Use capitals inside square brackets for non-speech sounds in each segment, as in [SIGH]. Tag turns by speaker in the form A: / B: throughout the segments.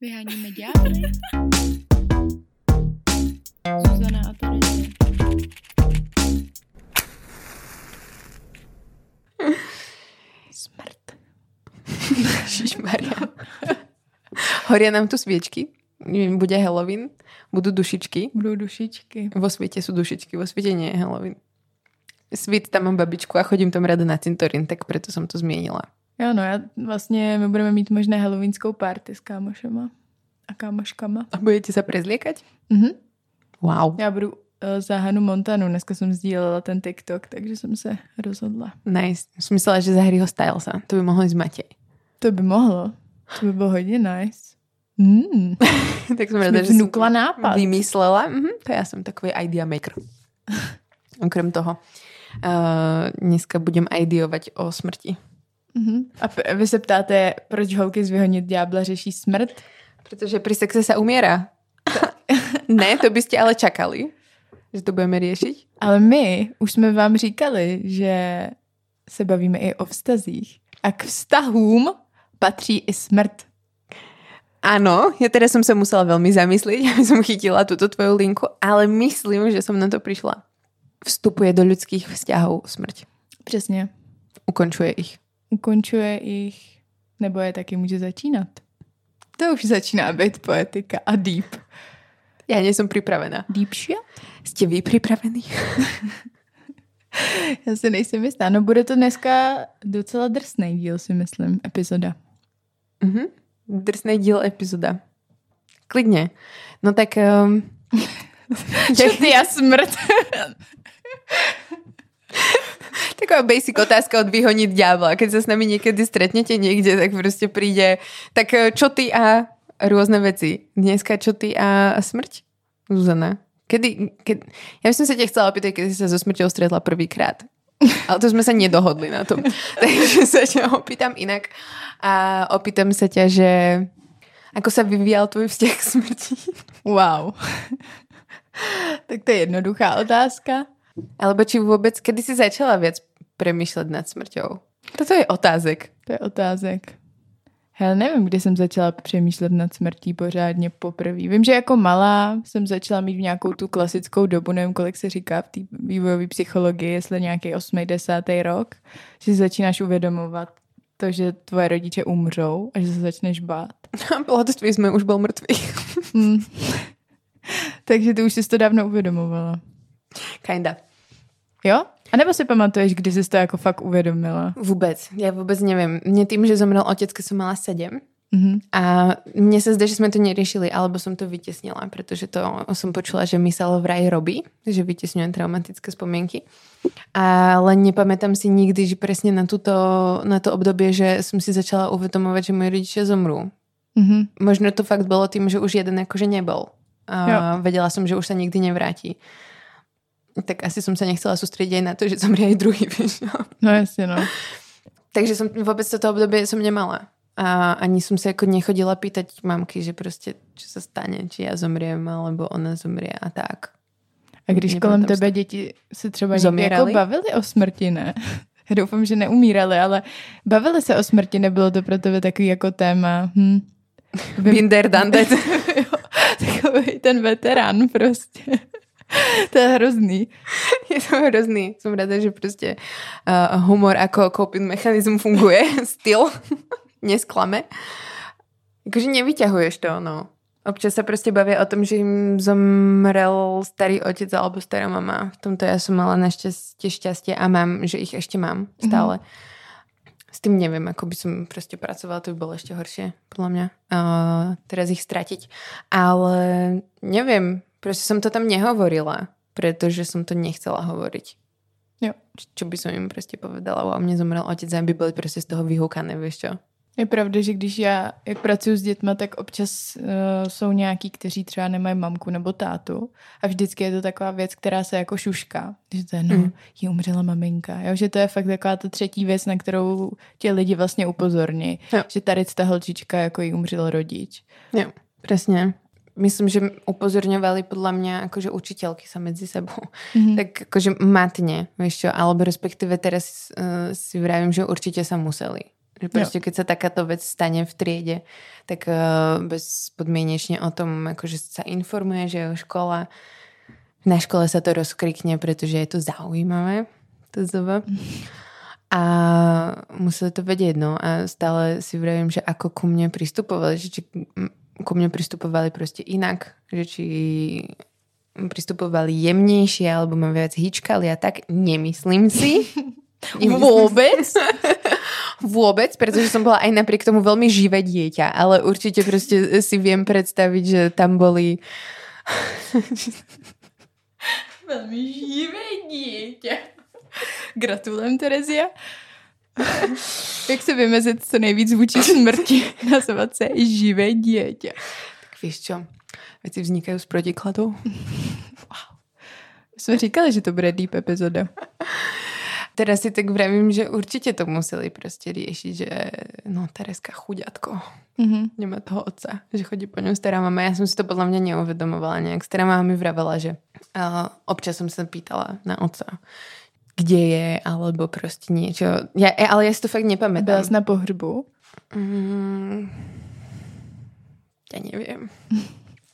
A: Vyháníme ďábly. Zuzana a Terezie.
B: Smrt. Ježišmarja. Horia nám tu sviečky. Bude Halloween. Budú dušičky.
A: Budou dušičky.
B: Vo svete sú dušičky, vo svete nie je Halloween. Svít tam mám babičku a chodím tam rada na cintorín, tak preto som to zmienila.
A: Jo, no já vlastně, my budeme mít možná halloweenskou party s kámošema a kámoškama.
B: A budete sa prezliekať?
A: Mhm.
B: Wow.
A: Já budu uh, za Hanu Montanu. Dneska jsem sdílela ten TikTok, takže jsem se rozhodla.
B: Nice. Som myslela, že za Harryho Stylesa. To by mohlo ísť Matej.
A: To by mohlo. To by bylo hodně nice. Mm. [LAUGHS]
B: tak rada,
A: mi
B: že
A: vnukla nápad.
B: vymyslela. Mhm, to já jsem takový idea maker. [LAUGHS] Okrem toho, uh, dneska budem ideovať o smrti.
A: Mhm. A p- vy se ptáte, proč holky z Vyhonit ďábla řeší smrt?
B: Protože pri sexe sa umiera. [LAUGHS] ne, to byste ale čakali, že to budeme riešiť.
A: Ale my už jsme vám říkali, že se bavíme i o vztazích. A k vztahům patří i smrt.
B: Áno, ja teda som sa musela veľmi zamyslieť, [LAUGHS] aby som chytila túto tvoju linku, ale myslím, že som na to prišla. Vstupuje do ľudských vzťahov smrť.
A: Přesně.
B: Ukončuje ich.
A: Ukončuje ich, nebo je taky může začínat. To už začíná být poetika a deep.
B: Ja nie som pripravená.
A: Deep shit?
B: Ste vy pripravení? [LAUGHS]
A: Já si nejsem jistá. No bude to dneska docela drsný díl, si myslím, epizoda.
B: Mhm. Drsný díl epizoda. Klidne. No tak... Um, [LAUGHS]
A: Čo ty a smrt? [LAUGHS]
B: Taková basic otázka od vyhoniť ďábla. Keď sa s nami niekedy stretnete niekde, tak proste príde, tak eh, čo ty a rôzne veci. Dneska čo ty a smrť? Zuzana. Kedy, keď, ja by som sa ťa chcela opýtať, kedy si sa so smrťou stretla prvýkrát. Ale to sme sa nedohodli na tom. [LAUGHS] Takže sa ťa opýtam inak. A opýtam sa ťa, že ako sa vyvíjal tvoj vzťah k smrti?
A: Wow. [LAUGHS] tak to je jednoduchá otázka.
B: Alebo či vôbec, kedy si začala viac premýšľať nad smrťou? Toto je otázek.
A: To je otázek. Hele, nevím, kdy jsem začala přemýšlet nad smrtí pořádně poprvé. Vím, že jako malá jsem začala mít v nějakou tu klasickou dobu, nevím, kolik se říká v té vývojové psychologii, jestli nějaký 8. 10. rok, že si začínáš uvědomovat to, že tvoje rodiče umřou a že se začneš bát. [LAUGHS]
B: Plotství jsme už byl mrtvý.
A: Hmm. [LAUGHS] Takže ty už jsi to dávno uvědomovala.
B: Kinda.
A: Jo? A nebo si pamatuješ, kdy jsi to jako fakt uvědomila?
B: Vůbec. Já vůbec nevím. Mně tím, že zomrel otec, když jsem mala sedm,
A: Mhm.
B: a mne sa zdá, že sme to neriešili, alebo som to vytesnila, pretože to som počula, že mysel vraj robí, že vytesňujem traumatické spomienky. Ale nepamätám si nikdy, že presne na, tuto, na to obdobie, že som si začala uvedomovať, že moji rodičia zomrú.
A: Mhm.
B: Možno to fakt bolo tým, že už jeden akože nebol. A
A: Jo.
B: vedela som, že už sa nikdy nevrátí. Tak asi som sa nechcela aj na to, že zomrie aj druhý, vieš. no.
A: No jasně, no.
B: Takže som vôbec toto obdobie som nemala. A ani som sa ako nechodila pýtať mamky, že proste, čo sa stane, či ja zomriem, alebo ona zomrie a tak.
A: A když
B: Nebylo
A: kolem tebe děti se třeba někdy jako bavili o smrti, ne? [LAUGHS] Já doufám, že neumírali, ale bavili se o smrti, nebylo to pro tebe takový jako téma. Hm. [LAUGHS]
B: Binder done that.
A: takový ten veterán prostě. [LAUGHS] to je hrozný. [LAUGHS]
B: Je to hrozný. Som rada, že proste uh, humor ako coping mechanizm funguje. [LAUGHS] Styl. Nesklame. Akože nevyťahuješ to, no. Občas sa proste bavia o tom, že im zomrel starý otec alebo stará mama. V tomto ja som mala našťastie šťastie a mám, že ich ešte mám stále. S tým neviem, ako by som proste pracovala, to by bolo ešte horšie, podľa mňa. Uh, teraz ich stratiť. Ale neviem, proste som to tam nehovorila, pretože som to nechcela hovoriť.
A: Jo.
B: Čo by som im proste povedala, o mne zomrel otec a by boli proste z toho vyhúkané, vieš čo?
A: Je pravda, že když já, jak pracuji s dětma, tak občas uh, jsou nějaký, kteří třeba nemají mamku nebo tátu a vždycky je to taková věc, která se jako šušká. Že to je, no,
B: Mm.
A: jí umřela maminka. Jo? Že to je fakt taková ta třetí věc, na kterou tě lidi vlastně upozorní.
B: Jo.
A: Že tady ta holčička, jako jí umřel rodič.
B: Jo, presne. Myslím, že upozorňovali podľa mňa akože učiteľky sa medzi sebou.
A: Mhm.
B: Tak akože matne, vieš čo, alebo respektíve teraz uh, si vravím, že určite sa museli. Že proste, keď sa takáto vec stane v triede, tak uh, bezpodmienečne o tom akože sa informuje, že je škola. Na škole sa to rozkrikne, pretože je to zaujímavé. To zova. A museli to vedieť, no. A stále si vravím, že ako ku mne pristupovali, že či ku mne pristupovali proste inak, že či pristupovali jemnejšie alebo ma viac hýčkali a tak, nemyslím si. [LAUGHS]
A: Vôbec? [LAUGHS]
B: Vôbec, pretože som bola aj napriek tomu veľmi živé dieťa, ale určite proste si viem predstaviť, že tam boli...
A: veľmi živé dieťa. Gratulujem, Terezia. [LAUGHS] Jak se vymezit co nejvíc vůči smrti, [LAUGHS] nazvat se živé dieťa.
B: Tak víš čo, veci vznikajú z protikladov. [LAUGHS]
A: Wow. Jsme říkali, že to bude deep epizoda.
B: Teraz si tak vravím, že určitě to museli prostě riešiť, že no Tereska chuďatko, mm-hmm. nemá toho otca, že chodí po ňom stará mama. Já jsem si to podle mě neuvedomovala nějak. Stará mama mi vravela, že uh, občas jsem se pýtala na otca, kde je, alebo prostě niečo. Ja, ale ja si to fakt nepamätám.
A: Byla jsi na pohřbu?
B: Mm, ja neviem. [LAUGHS]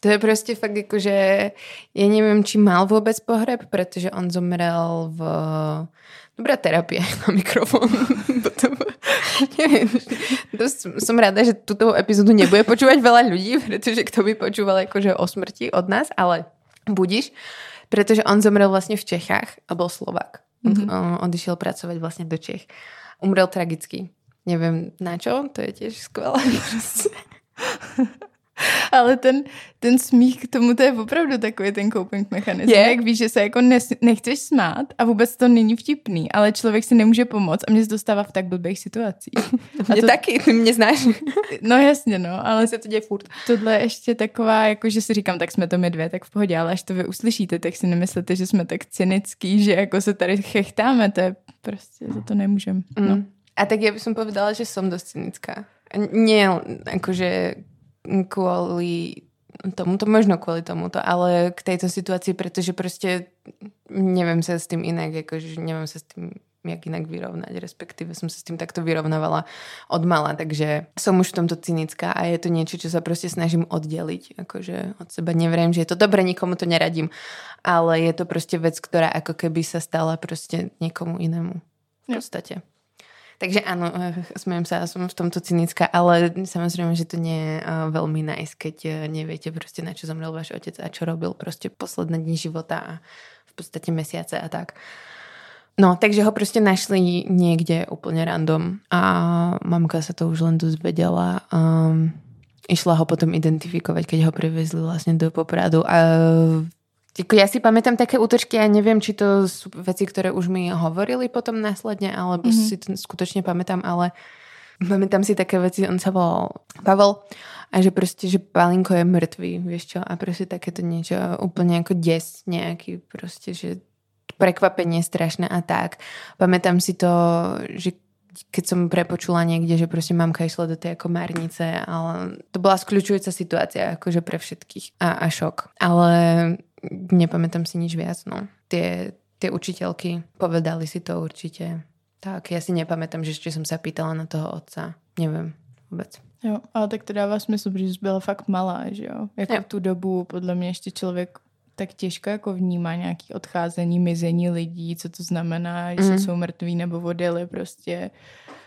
B: To je prostě fakt jako, že ja neviem, či mal vôbec pohreb, protože on zomrel v Dobrá terapie [LAUGHS] na mikrofón. som rada, že túto epizódu nebude počúvať veľa ľudí, pretože kto by počúval akože o smrti od nás, ale budíš, pretože on zomrel vlastne v Čechách a bol Slovak. Mm-hmm. On odišiel pracovať vlastne do Čech. Umrel tragicky. Neviem na čo, to je tiež skvelé. [LAUGHS] [LAUGHS]
A: Ale ten, ten smích k tomu, to je opravdu takový ten coping mechanismus. Je? Jak víš, že se jako nes, nechceš smát a vůbec to není vtipný, ale člověk si nemůže pomoct a mě se dostává v tak blbých situacích. [LAUGHS]
B: A mě to, taky, ty mě znáš. [LAUGHS]
A: No jasně, no, ale
B: se to děje furt.
A: Tohle je ještě taková, jako že si říkám, tak jsme to my dvě, tak v pohodě, ale až to vy uslyšíte, tak si nemyslete, že jsme tak cynický, že jako se tady chechtáme, to je prostě, za to nemůžem. No. Mm.
B: A tak ja by som povedala, že som dosť cynická. Nie, akože kvôli tomuto, možno kvôli tomuto, ale k tejto situácii, pretože proste neviem sa s tým inak, akože neviem sa s tým jak inak vyrovnať, respektíve som sa s tým takto vyrovnávala od mala, takže som už v tomto cynická a je to niečo, čo sa proste snažím oddeliť, akože od seba nevriem, že je to dobre, nikomu to neradím, ale je to proste vec, ktorá ako keby sa stala proste niekomu inému v podstate. Takže áno, eh, smejem sa, som v tomto cynická, ale samozrejme, že to nie je eh, veľmi nice, keď eh, neviete proste, na čo zomrel váš otec a čo robil proste posledné dni života a v podstate mesiace a tak. No, takže ho proste našli niekde úplne random a mamka sa to už len dozvedela. Um, išla ho potom identifikovať, keď ho privezli vlastne do Popradu a Jako ja si pamätám také útočky a neviem, či to sú veci, ktoré už mi hovorili potom následne, alebo mm-hmm. si to skutočne pamätám, ale pamätám si také veci, on sa volal Pavel a že proste, že Palinko je mŕtvý, vieš čo, a proste takéto niečo úplne ako des nejaký, proste, že prekvapenie strašné a tak. Pamätám si to, že keď som prepočula niekde, že proste mamka išla do tej ako marnice, ale to bola skľúčujúca situácia akože pre všetkých a, a šok. Ale nepamätám si nič viac, no. Tie, tie učiteľky povedali si to určite. Tak, ja si nepamätám, že ešte som sa pýtala na toho otca. Neviem vůbec.
A: Jo, ale tak to dává smysl, protože jsi byla fakt malá, že jo? Jako jo. v tu dobu podle mě ještě člověk tak těžko jako vnímá nějaký odcházení, mizení lidí, co to znamená, že mm. jsou mrtví nebo odjeli prostě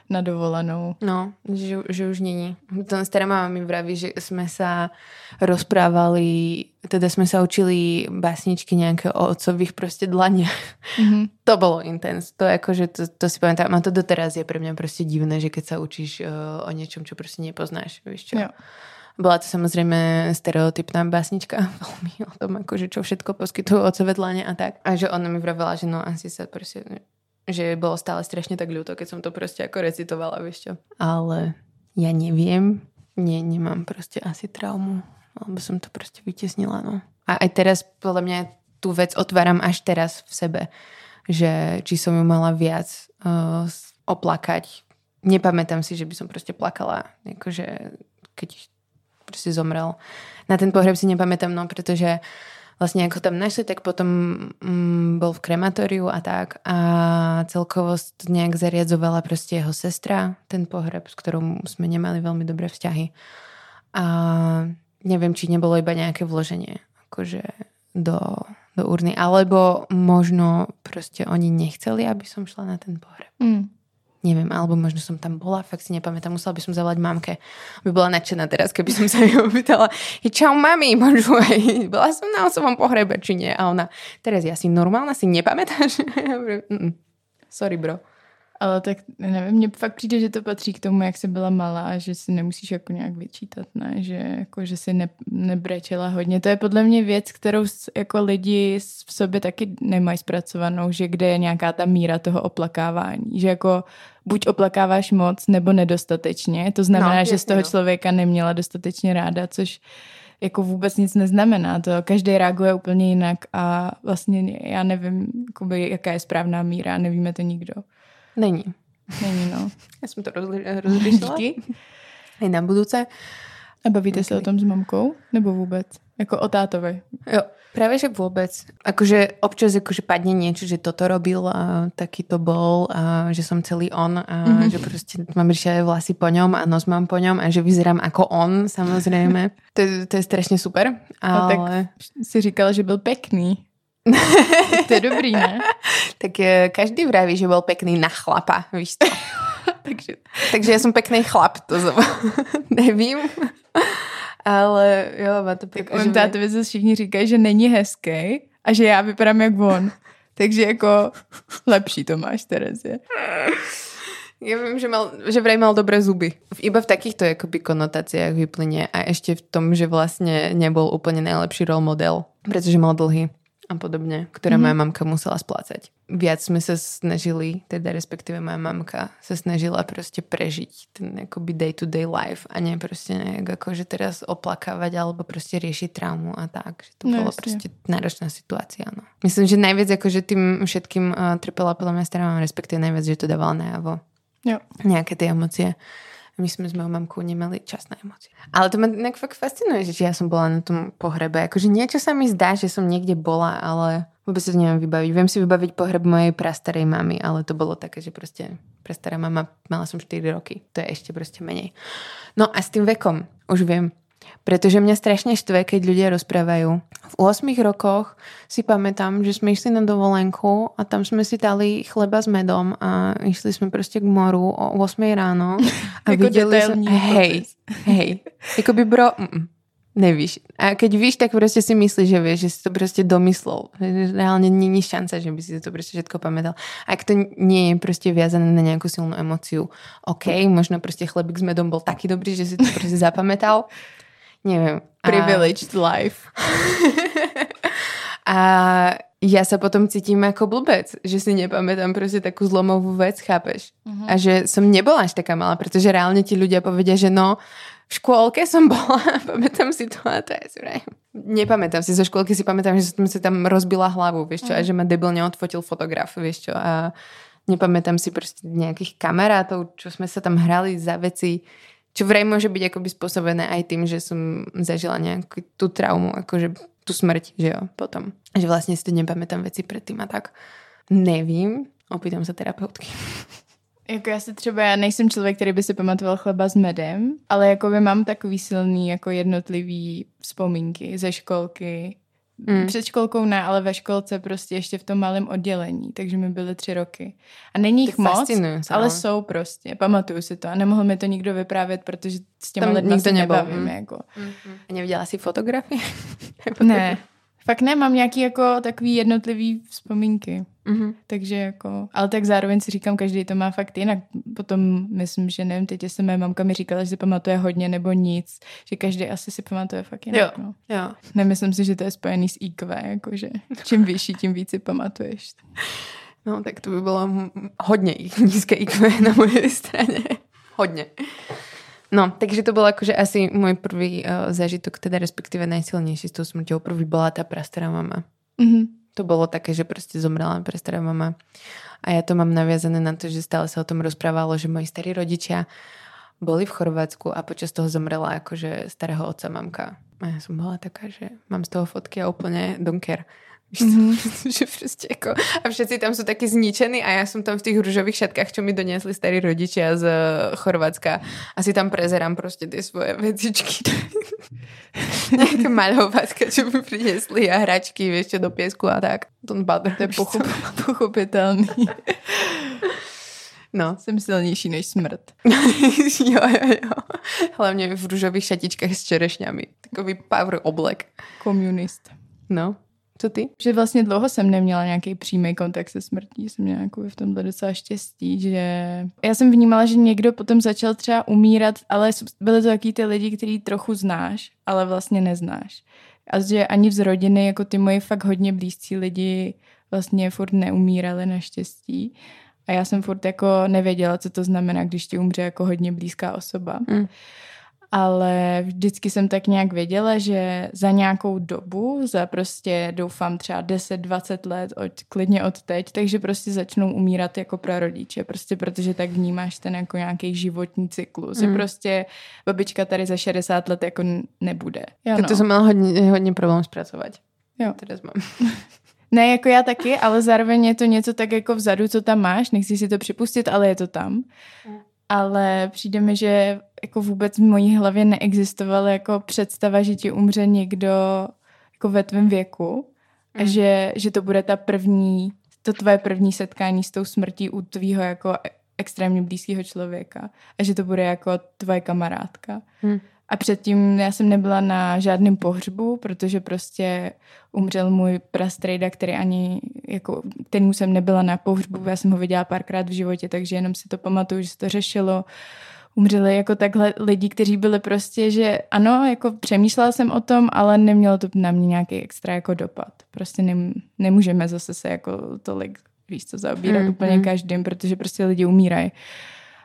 A: na dovolenou.
B: No, že, že už není. To stará mama mi vraví, že sme sa rozprávali, teda sme sa učili básničky nejaké o otcových proste dlaniach. Mm-hmm. To bolo intens. To akože, to, to si pamätám. A to doteraz je pre mňa proste divné, že keď sa učíš uh, o niečom, čo proste nepoznáš. Víš čo? Jo. Bola to samozrejme stereotypná básnička, [LAUGHS] veľmi o tom, akože čo všetko poskytujú otcové dlane a tak. A že ona mi vravela, že no asi sa proste že bolo stále strašne tak ľúto, keď som to proste ako recitovala, vieš čo. Ale ja neviem, nie, nemám proste asi traumu, alebo som to proste vytesnila, no. A aj teraz, podľa mňa, tú vec otváram až teraz v sebe, že či som ju mala viac uh, oplakať. Nepamätám si, že by som proste plakala, akože keď proste zomrel. Na ten pohreb si nepamätám, no, pretože vlastne ako tam našli, tak potom mm, bol v krematóriu a tak a celkovo nejak zariadzovala proste jeho sestra, ten pohreb, s ktorou sme nemali veľmi dobré vzťahy. A neviem, či nebolo iba nejaké vloženie akože do, do urny, alebo možno proste oni nechceli, aby som šla na ten pohreb. Mm neviem, alebo možno som tam bola, fakt si nepamätám, musela by som zavolať mamke, aby bola nadšená teraz, keby som sa ju [LAUGHS] opýtala, čau mami, počúvaj, bola som na osobom pohrebe, či nie? A ona, teraz ja si normálna, si nepamätáš? [LAUGHS] Sorry, bro.
A: Ale tak nevím, mně fakt přijde, že to patří k tomu, jak jsi byla malá a že si nemusíš jako nějak vyčítat, ne? Že, jako, že si ne, nebrečela hodně. To je podle mě věc, kterou jako lidi v sobě taky nemají zpracovanou, že kde je nějaká ta míra toho oplakávání. Že jako buď oplakáváš moc nebo nedostatečně. To znamená, no, že z toho no. člověka neměla dostatečně ráda, což jako vůbec nic neznamená. To každý reaguje úplně jinak a vlastně já nevím, jakoby, jaká je správná míra, nevíme to nikdo.
B: Není.
A: Není, no.
B: Já jsem to rozli- rozlišila. Díky. I na budouce.
A: A bavíte okay. se o tom s mamkou? Nebo vůbec? Jako o tátovi?
B: Jo, práve že vôbec. Akože občas akože padne niečo, že toto robil a taký to bol a že som celý on a mm-hmm. že proste mám riešia vlasy po ňom a nos mám po ňom a že vyzerám ako on, samozrejme. [LAUGHS] to, je, to je strašne super. Ale... A tak
A: si říkala, že byl pekný. To je dobrý, ne? [LAUGHS]
B: tak eh, každý vraví, že bol pekný na chlapa, víš to. [LAUGHS] takže, takže ja som pekný chlap, to som... [LAUGHS] nevím. Ale jo, má to
A: Tak on tátovi zase všichni říkají, že není hezký a že já vypadám jak on. Takže jako lepší to máš, Terezie.
B: Ja viem, že, mal, že vraj mal dobré zuby. Iba v takýchto akoby konotáciách vyplyne a ešte v tom, že vlastne nebol úplne najlepší role model, pretože mal dlhy a podobne, ktoré mm-hmm. moja mamka musela splácať. Viac sme sa snažili, teda respektíve moja mamka sa snažila proste prežiť ten akoby day-to-day life a nie proste nejak akože teraz oplakávať alebo proste riešiť traumu a tak. Že to no, bolo jasne. proste náročná situácia. No. Myslím, že najviac akože tým všetkým uh, trpela podľa mňa stará mama, respektíve najviac, že to dávala najavo. Jo. Nejaké tie emócie my sme s mojou mamkou nemali čas na emócie. Ale to ma nejak fakt fascinuje, že ja som bola na tom pohrebe. Akože niečo sa mi zdá, že som niekde bola, ale vôbec sa to neviem vybaviť. Viem si vybaviť pohreb mojej prastarej mamy, ale to bolo také, že proste prastará mama, mala som 4 roky. To je ešte proste menej. No a s tým vekom už viem, pretože mňa strašne štve, keď ľudia rozprávajú. V 8 rokoch si pamätám, že sme išli na dovolenku a tam sme si dali chleba s medom a išli sme proste k moru o 8 ráno [LAUGHS] a videli sme... Hej, hej. Jakoby bro... Mm, nevíš. A keď víš, tak proste si myslíš, že vieš, že si to proste domyslel. Reálne není šanca, že by si to proste všetko pamätal. Ak to nie je proste viazané na nejakú silnú emociu, OK, možno proste chlebík s medom bol taký dobrý, že si to proste zapamätal, [LAUGHS] neviem.
A: Privileged a... life. [LAUGHS]
B: a ja sa potom cítim ako blbec, že si nepamätám proste takú zlomovú vec, chápeš? Uh-huh. A že som nebola až taká malá, pretože reálne ti ľudia povedia, že no, v škôlke som [LAUGHS] bola, pamätám si to a to je zrejme. Nepamätám si, zo škôlky si pamätám, že som si tam rozbila hlavu, vieš čo, uh-huh. a že ma debilne odfotil fotograf, vieš čo, a nepamätám si proste nejakých kamarátov, čo sme sa tam hrali za veci, čo vraj môže byť akoby spôsobené aj tým, že som zažila nejakú tú traumu, akože tú smrť, že jo, potom. Že vlastne si to nepamätám veci predtým a tak. Nevím, opýtam sa terapeutky. [LAUGHS]
A: Jako já se třeba, já nejsem člověk, který by si pamatoval chleba s medem, ale jako by mám takový silný jako jednotlivý vzpomínky ze školky, Mm. Před školkou ne, ale ve školce prostě ještě v tom malém oddělení, takže mi byly tři roky. A není jich moc, ale jsou prostě, pamatuju si to a nemohl mi to nikdo vyprávět, protože s těma lidmi se nebavím. Mm. Jako.
B: Mm-hmm. A neviděla jsi fotografii? [LAUGHS]
A: ne, Fakt ne, mám nějaký jako takový jednotlivý vzpomínky. Mm-hmm. Takže jako, ale tak zároveň si říkám, každý to má fakt jinak. Potom myslím, že nevím, teď jestli moje mamka mi říkala, že si pamatuje hodně nebo nic, že každý asi si pamatuje fakt jinak.
B: Jo,
A: no.
B: jo.
A: Nemyslím si, že to je spojený s IQ, jakože čím vyšší, tím víc si pamatuješ.
B: No tak to by bylo hodně nízké IQ na mojej straně. hodně. No, takže to bol akože asi môj prvý uh, zážitok, teda respektíve najsilnejší s tou smrťou. Prvý bola tá prastará mama. Mm-hmm. To bolo také, že proste zomrela prastará mama. A ja to mám naviazané na to, že stále sa o tom rozprávalo, že moji starí rodičia boli v Chorvátsku a počas toho zomrela akože starého otca mamka. A já jsem byla taká, že mám z toho fotky a úplně don't care. Mm-hmm. [LAUGHS] že prostě jako, a všetci tam sú taky zničení a ja som tam v tých rúžových šatkách, čo mi doniesli starí rodičia z Chorvátska. Asi tam prezerám prostě ty svoje vecičky. Nejaké [LAUGHS] maľovatka, čo mi priniesli a hračky, čo, do piesku a tak. Don't bother.
A: To je pochop, [LAUGHS] pochopitelný.
B: No.
A: Jsem silnější než smrt.
B: jo, jo, jo. Hlavně v růžových šatičkách s čerešňami. Takový power oblek.
A: Komunist.
B: No. Co ty?
A: Že vlastně dlouho jsem neměla nějaký přímý kontakt se smrtí. Jsem měla jako v tomhle docela štěstí, že já jsem vnímala, že někdo potom začal třeba umírat, ale byly to taky ty lidi, který trochu znáš, ale vlastně neznáš. A že ani z rodiny, jako ty moji fakt hodně blízcí lidi vlastně furt neumírali naštěstí. A já jsem furt jako nevěděla, co to znamená, když ti umře jako hodně blízká osoba. Mm ale vždycky jsem tak nějak věděla, že za nějakou dobu, za prostě doufám třeba 10-20 let, od, klidně od teď, takže prostě začnou umírat jako prarodiče, prostě protože tak vnímáš ten jako nějaký životní cyklus, mm. že prostě babička tady za 60 let jako nebude.
B: Jo, no. To jsem měla hodně, hodně problém zpracovat.
A: Jo. Teda mám. [LAUGHS] Ne, jako já taky, ale zároveň je to něco tak jako vzadu, co tam máš, nechci si to připustit, ale je to tam. Mm ale přijde mi, že jako vůbec v mojí hlavě neexistovala jako představa, že ti umře někdo jako ve tvém věku a mm. že, že to bude ta první, to tvoje první setkání s tou smrtí u tvýho jako e, extrémně blízkého člověka a že to bude jako tvoje kamarádka. Mm. A předtím já jsem nebyla na žádném pohřbu, protože prostě umřel můj prastrejda, který ani, jako, kterým jsem nebyla na pohřbu. Já jsem ho viděla párkrát v životě, takže jenom si to pamatuju, že se to řešilo. Umřeli jako takhle lidi, kteří byli prostě, že ano, jako přemýšlela jsem o tom, ale nemělo to na mě nějaký extra jako dopad. Prostě nem, nemůžeme zase se jako tolik víš co, zaobírat mm, úplně mm. každým, protože prostě lidi umírají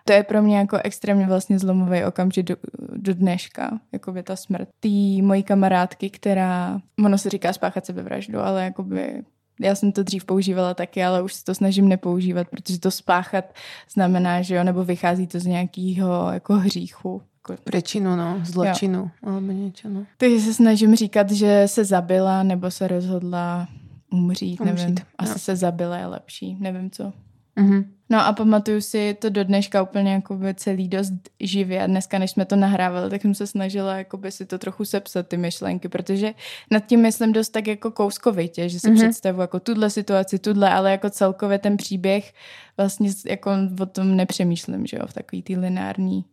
A: to je pro mě jako extrémně vlastně zlomový okamžik do, do dneška, jako by ta smrt. Tý mojí kamarádky, která, ono se říká spáchat sebevraždu, ale jakoby já jsem to dřív používala taky, ale už se to snažím nepoužívat, protože to spáchat znamená, že jo, nebo vychází to z nějakého jako hříchu. Jako...
B: Prečinu, no, zločinu, alebo něco, no.
A: Takže se snažím říkat, že se zabila, nebo se rozhodla umřít, umřít nevím. Asi no. se zabila je lepší, nevím co. Mm-hmm. No a pamatuju si to do dneška úplně jako celý dost živě a dneska, než jsme to nahrávali, tak jsem se snažila jakoby si to trochu sepsat, ty myšlenky, protože nad tím myslím dost tak jako kouskovitě, že si mm-hmm. představu jako tuhle situaci, tuhle, ale jako celkově ten příběh vlastně jako o tom nepřemýšlím, že jo, v takový ty lineární,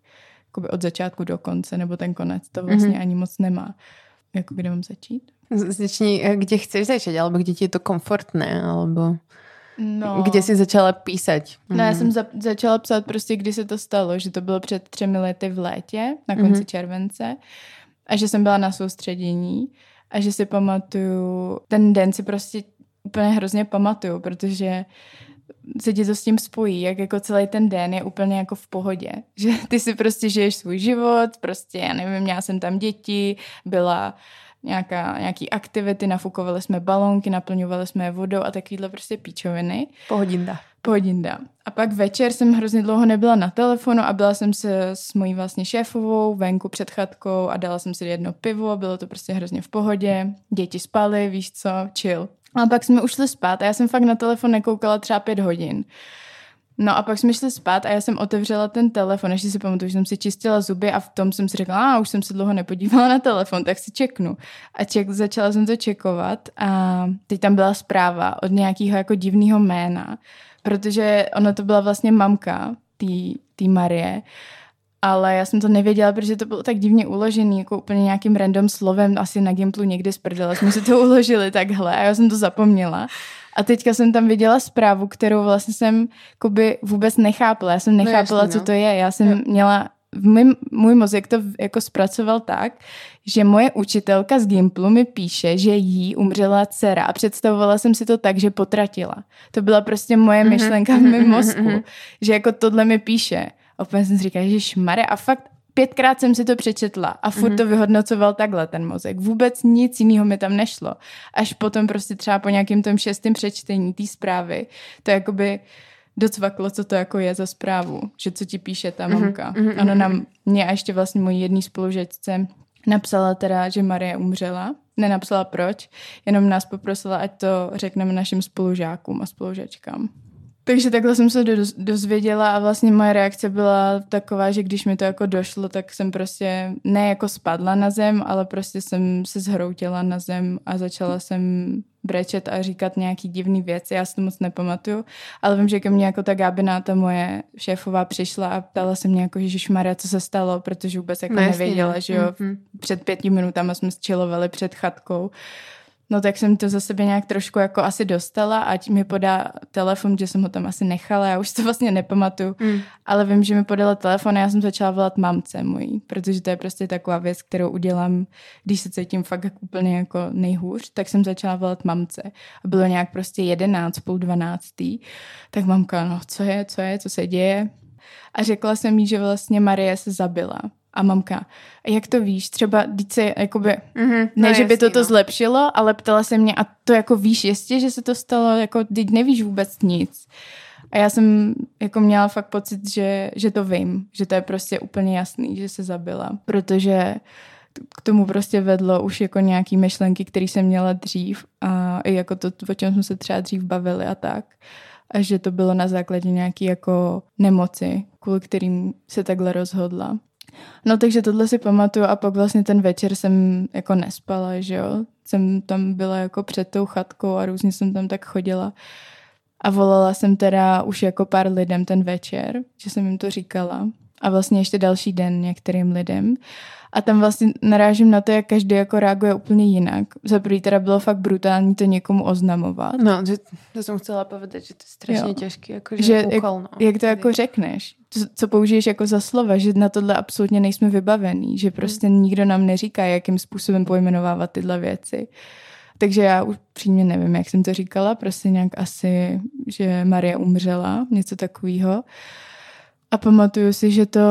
A: jakoby od začátku do konce, nebo ten konec to vlastně mm-hmm. ani moc nemá. Jako kde mám začít?
B: Začni, eh, kde chceš začít, alebo kde ti je to komfortné, alebo... No. Kde jsi začala písat?
A: No, já mhm. jsem za, začala psát prostě, kdy se to stalo, že to bylo před třemi lety v létě, na konci mm-hmm. července, a že jsem byla na soustředění a že si pamatuju, ten den si prostě úplně hrozně pamatuju, protože se ti to s tím spojí, jak jako celý ten den je úplně jako v pohodě. Že ty si prostě žiješ svůj život, prostě já nevím, měla jsem tam děti, byla nějaká, nějaký aktivity, nafukovali jsme balónky, naplňovali jsme je vodou a takovýhle prostě píčoviny.
B: Pohodinda.
A: Pohodinda. A pak večer jsem hrozně dlouho nebyla na telefonu a byla jsem se s mojí vlastně šéfovou venku před chatkou a dala jsem si jedno pivo, bylo to prostě hrozně v pohodě. Děti spaly, víš co, chill. A pak jsme ušli spát a já jsem fakt na telefon nekoukala třeba pět hodin. No a pak jsme šli spát a já jsem otevřela ten telefon, ještě si pamatuju, že jsem si čistila zuby a v tom jsem si řekla, a už jsem se dlouho nepodívala na telefon, tak si čeknu. A ček, začala jsem to čekovat a teď tam byla zpráva od nějakého jako divného jména, protože ona to byla vlastně mamka té Marie, ale já jsem to nevěděla, protože to bylo tak divně uložený, jako úplně nějakým random slovem, asi na Gimplu někdy z jsme si to [LAUGHS] uložili takhle a já jsem to zapomněla. A teďka jsem tam viděla zprávu, kterou vlastně jsem koby vůbec nechápala. Já jsem no nechápala, no jasný, no. co to je. Já jsem jo. měla můj, můj mozek to jako zpracoval tak, že moje učitelka z Gimplu mi píše, že jí umřela dcera a představovala jsem si to tak, že potratila. To byla prostě moje mm-hmm, myšlenka v mém mozku, mm-hmm. že jako tohle mi píše. A jsem si říkala, že šmare a fakt pětkrát jsem si to přečetla a furt mm-hmm. to vyhodnocoval takhle ten mozek. Vůbec nic jiného mi tam nešlo. Až potom prostě třeba po nějakém tom šestém přečtení té zprávy, to jakoby docvaklo, co to jako je za zprávu, že co ti píše ta mhm, mamka. Mm-hmm, Ona nám, mě a ještě vlastně mojí jedný spolužečce napsala teda, že Marie umřela. Nenapsala proč, jenom nás poprosila, ať to řekneme našim spolužákům a spolužačkám. Takže takhle jsem se dozvěděla a vlastně moje reakce byla taková, že když mi to jako došlo, tak jsem prostě ne jako spadla na zem, ale prostě jsem se zhroutila na zem a začala jsem brečet a říkat nějaký divný věci, já si to moc nepamatuju, ale vím, že ke mně jako ta Gabina, ta moje šéfová přišla a ptala se mě jako, že Maria, co se stalo, protože vůbec jako no, nevěděla, jasně, že jo, mm-hmm. před pěti minutami jsme sčilovali před chatkou No tak jsem to za sebe nějak trošku jako asi dostala, ať mi podá telefon, že jsem ho tam asi nechala, já už to vlastně nepamatuju, mm. ale vím, že mi podala telefon a já jsem začala volat mamce mojí, protože to je prostě taková věc, kterou udělám, když se cítím fakt jako úplně jako nejhůř, tak jsem začala volat mamce a bylo nějak prostě jedenáct, půl dvanáctý, tak mamka, no co je, co je, co se děje? A řekla jsem jí, že vlastně Marie se zabila a mamka, jak to víš, třeba teď se jakoby, mm-hmm, ne, no že by to to no. zlepšilo, ale ptala se mě, a to jako víš jistě, že se to stalo, jako teď nevíš vůbec nic. A já jsem jako měla fakt pocit, že, že to vím, že to je prostě úplně jasný, že se zabila, protože k tomu prostě vedlo už jako nějaký myšlenky, které jsem měla dřív a i jako to, o čem jsme se třeba dřív bavili a tak. A že to bylo na základě nějaký jako nemoci, kvůli kterým se takhle rozhodla. No takže tohle si pamatuju a pak vlastně ten večer jsem jako nespala, že jo. Jsem tam byla jako před tou chatkou a různě jsem tam tak chodila. A volala jsem teda už jako pár lidem ten večer, že jsem jim to říkala. A vlastně ještě další den některým lidem. A tam vlastně narážím na to, jak každý jako reaguje úplně jinak. Za prvý teda bylo fakt brutální to někomu oznamovat.
B: No, že, to jsem chcela povedat, že to je strašně jo. těžké. Jako, že,
A: že úkol, no. jak, jak to jako řekneš? To, co použiješ jako za slova, že na tohle absolutně nejsme vybavení, že prostě hmm. nikdo nám neříká, jakým způsobem pojmenovávat tyhle věci. Takže já už přímě nevím, jak jsem to říkala, prostě nějak asi, že Marie umřela, něco takového. A pamatuju si, že to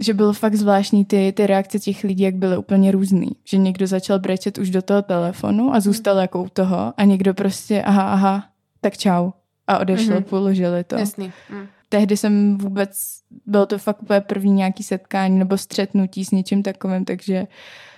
A: že bylo fakt zvláštní ty, ty reakce těch lidí, jak byly úplně různý. Že někdo začal brečet už do toho telefonu a zůstal mm. jako u toho a někdo prostě aha, aha, tak čau. A odešlo, mm-hmm. položili to.
B: Jasný. Mm.
A: Tehdy jsem vůbec, bylo to fakt úplně první nějaký setkání nebo střetnutí s něčím takovým, takže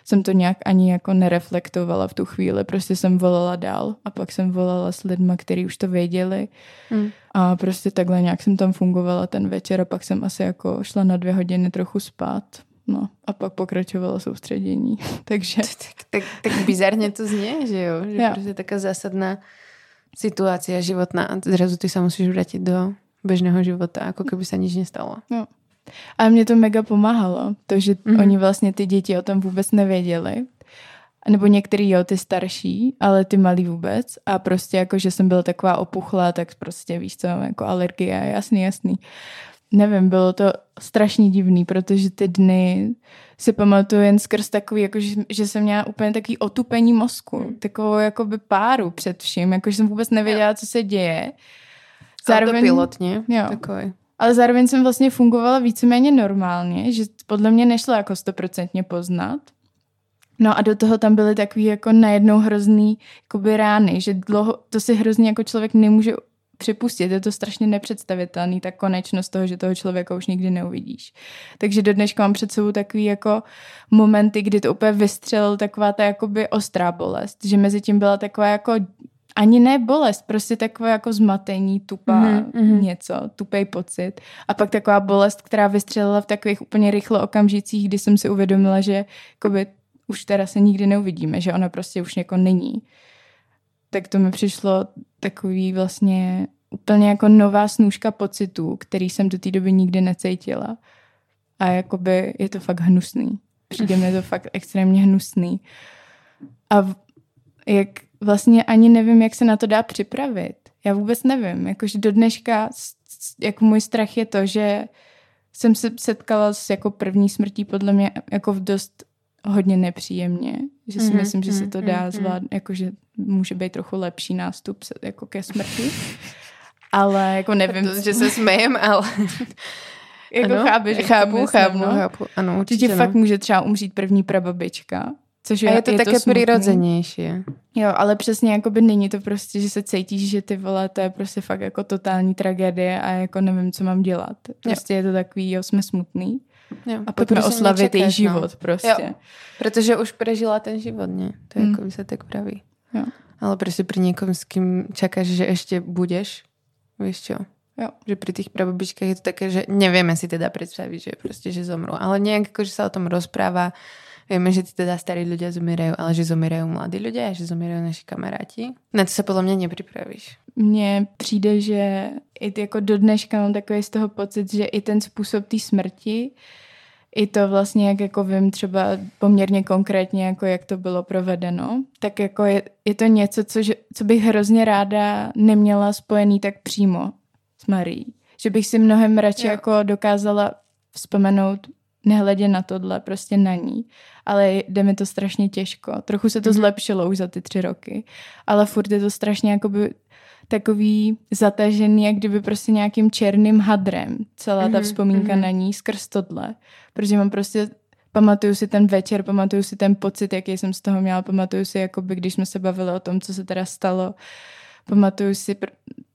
A: jsem to nějak ani jako nereflektovala v tu chvíli. Prostě jsem volala dál a pak jsem volala s lidmi, kteří už to věděli. Mm. A prostě takhle nějak jsem tam fungovala ten večer a pak jsem asi jako šla na dvě hodiny trochu spát. No a pak pokračovala soustředění. [LAUGHS] Takže...
B: Tak, tak, tak bizarně to zní, že jo? Že ja. prostě taká zásadná situace životná a zrazu ty se musíš vrátit do běžného života, jako kdyby se nic nestalo.
A: No. A mě to mega pomáhalo, to, že mm-hmm. oni vlastně ty děti o tom vůbec nevěděli. Nebo některý jo, ty starší, ale ty malí vůbec. A prostě jako, že jsem byla taková opuchlá, tak prostě víš co, jako alergie, jasný, jasný. Nevím, bylo to strašně divný, protože ty dny si pamatuju jen skrz takový, jako, že, že jsem měla úplně takový otupení mozku, mm. takovou jakoby páru před vším, jako že jsem vůbec nevěděla, co se děje.
B: Zároveň, Autopilotně, jo. takový
A: ale zároveň jsem vlastně fungovala víceméně normálně, že podle mě nešlo jako stoprocentně poznat. No a do toho tam byly takový jako najednou hrozný jakoby rány, že dlouho, to si hrozně jako člověk nemůže připustit, je to strašně nepředstavitelný, ta konečnost toho, že toho člověka už nikdy neuvidíš. Takže do dneška mám před sebou takový jako momenty, kdy to úplně vystřelil taková ta jakoby ostrá bolest, že mezi tím byla taková jako ani ne bolest, prostě takové jako zmatení, tupá mm-hmm. něco, tupej pocit. A pak taková bolest, která vystřelila v takových úplně rychlo okamžicích, kdy jsem si uvědomila, že jakoby, už teda se nikdy neuvidíme, že ona prostě už jako není. Tak to mi přišlo takový vlastně úplně jako nová snůžka pocitů, který jsem do té doby nikdy necítila. A jakoby je to fakt hnusný. Přijde mi to [LAUGHS] fakt extrémně hnusný. A jak vlastně ani nevím, jak se na to dá připravit. Já vůbec nevím. Jakože do dneška jako můj strach je to, že jsem se setkala s jako první smrtí podle mě jako v dost hodně nepříjemně, že si mm-hmm, myslím, že se to dá mm-hmm. zvládnout, jakože může být trochu lepší nástup jako ke smrti, [LAUGHS] ale jako nevím.
B: To, že se smějem, ale... [LAUGHS]
A: jako ano, chápeš,
B: chápu, chápu, no? chápu, ano, určitě
A: no. fakt může třeba umřít první prababička,
B: Což je, a je to je také to přirozenější.
A: Jo, ale přesně jako by není to prostě, že se cítíš, že ty vole, to je prostě fakt jako totální tragédie a jako nevím, co mám dělat. Prostě jo. je to takový, jo, jsme smutný.
B: Jo,
A: a pojďme oslavit její no. život no. prostě. Jo,
B: protože už prežila ten život, ne? To je mm. jako se tak praví. Jo. Ale prostě pri někom, s kým čakáš, že ještě budeš, víš čo? Jo. Že pri tých prababičkách je to také, že nevieme si teda predstaviť, že proste, že zomrú. Ale nejak ako, že sa o tom rozpráva, Vieme, že tí teda starí ľudia zomierajú, ale že zomierajú mladí ľudia a že zomierajú naši kamaráti. Na to se podle mě nepřipravíš.
A: Mně přijde, že i jako do dneška mám takový z toho pocit, že i ten způsob té smrti, i to vlastně, jak jako vím třeba poměrně konkrétně, jako jak to bylo provedeno, tak jako je, je to něco, co, co bych hrozně ráda neměla spojený tak přímo s Marí. Že bych si mnohem radši jo. jako dokázala vzpomenout nehledě na tohle, prostě na ní. Ale jde mi to strašně těžko. Trochu se to mm-hmm. zlepšilo už za ty tři roky, ale furt je to strašně jakoby takový zatažený, jak kdyby prostě nějakým černým hadrem celá ta mm-hmm. vzpomínka mm-hmm. na ní skrz tohle. Protože mám prostě pamatuju si ten večer, pamatuju si ten pocit, jaký jsem z toho měla, pamatuju si, jakoby, když jsme se bavili o tom, co se teda stalo, pamatuju si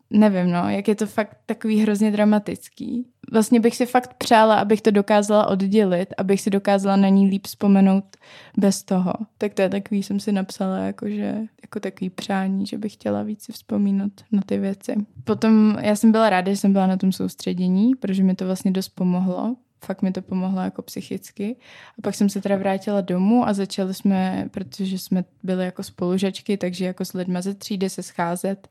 A: nevím, no, jak je to fakt takový hrozně dramatický. Vlastně bych si fakt přála, abych to dokázala oddělit, abych si dokázala na ní líp vzpomenout bez toho. Tak to je takový, jsem si napsala, jakože, jako takový přání, že bych chtěla víc si vzpomínat na ty věci. Potom já jsem byla ráda, že jsem byla na tom soustředění, protože mi to vlastně dost pomohlo. Fakt mi to pomohlo jako psychicky. A pak jsem se teda vrátila domů a začali jsme, protože jsme byli jako spolužačky, takže jako s lidmi ze třídy se scházet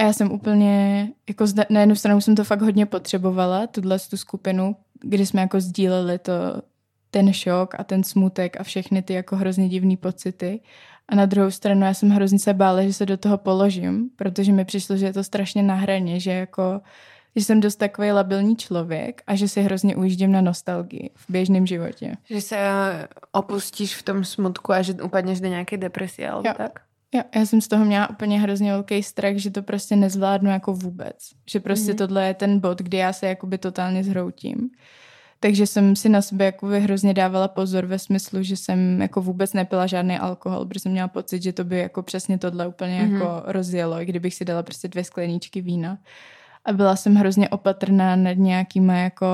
A: a já jsem úplně, jako zde, na jednu stranu jsem to fakt hodně potřebovala, tuhle tu skupinu, kdy jsme jako sdíleli to, ten šok a ten smutek a všechny ty jako hrozně divné pocity. A na druhou stranu já jsem hrozně se bála, že se do toho položím, protože mi přišlo, že je to strašně na hraně, že jako že jsem dost takový labilní člověk a že si hrozně ujíždím na nostalgii v běžném životě.
B: Že se opustíš v tom smutku a že upadneš do nějaké depresie, jo. tak?
A: Jo, já jsem z toho měla úplně hrozně velký strach, že to prostě nezvládnu jako vůbec. Že prostě mm-hmm. tohle je ten bod, kdy já se jakoby totálně zhroutím. Takže jsem si na sebe jakoby hrozně dávala pozor ve smyslu, že jsem jako vůbec nepila žádný alkohol, protože jsem měla pocit, že to by jako přesně tohle úplně mm-hmm. jako rozjelo, i kdybych si dala prostě dvě skleničky vína a byla jsem hrozně opatrná nad nějakýma jako,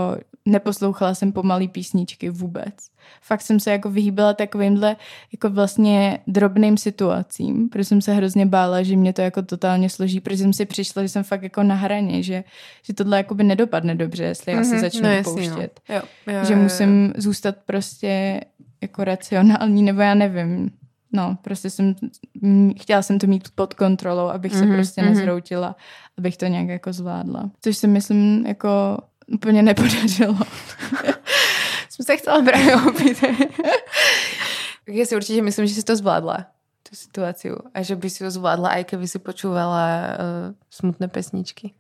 A: neposlouchala jsem pomalý písničky vůbec. Fakt jsem se jako vyhýbala takovýmhle jako vlastně drobným situacím, protože jsem se hrozně bála, že mě to jako totálně složí, protože jsem si přišla, že jsem fakt jako na hraně, že, že tohle jako by nedopadne dobře, jestli já se mm-hmm, začnu no, pouštět. No. Jo, jo, že jo, jo. musím zůstat prostě jako racionální, nebo já nevím, no, prostě jsem, chtěla jsem to mít pod kontrolou, abych se mm-hmm, prostě mm-hmm. nezroutila, abych to nějak jako zvládla. Což si myslím jako úplně nepodařilo. [LAUGHS]
B: jsem se chtěla právě opít. Já si určitě myslím, že jsi to zvládla, tu situaci. A že by si ho zvládla, i kdyby si počúvala uh, smutné pesničky.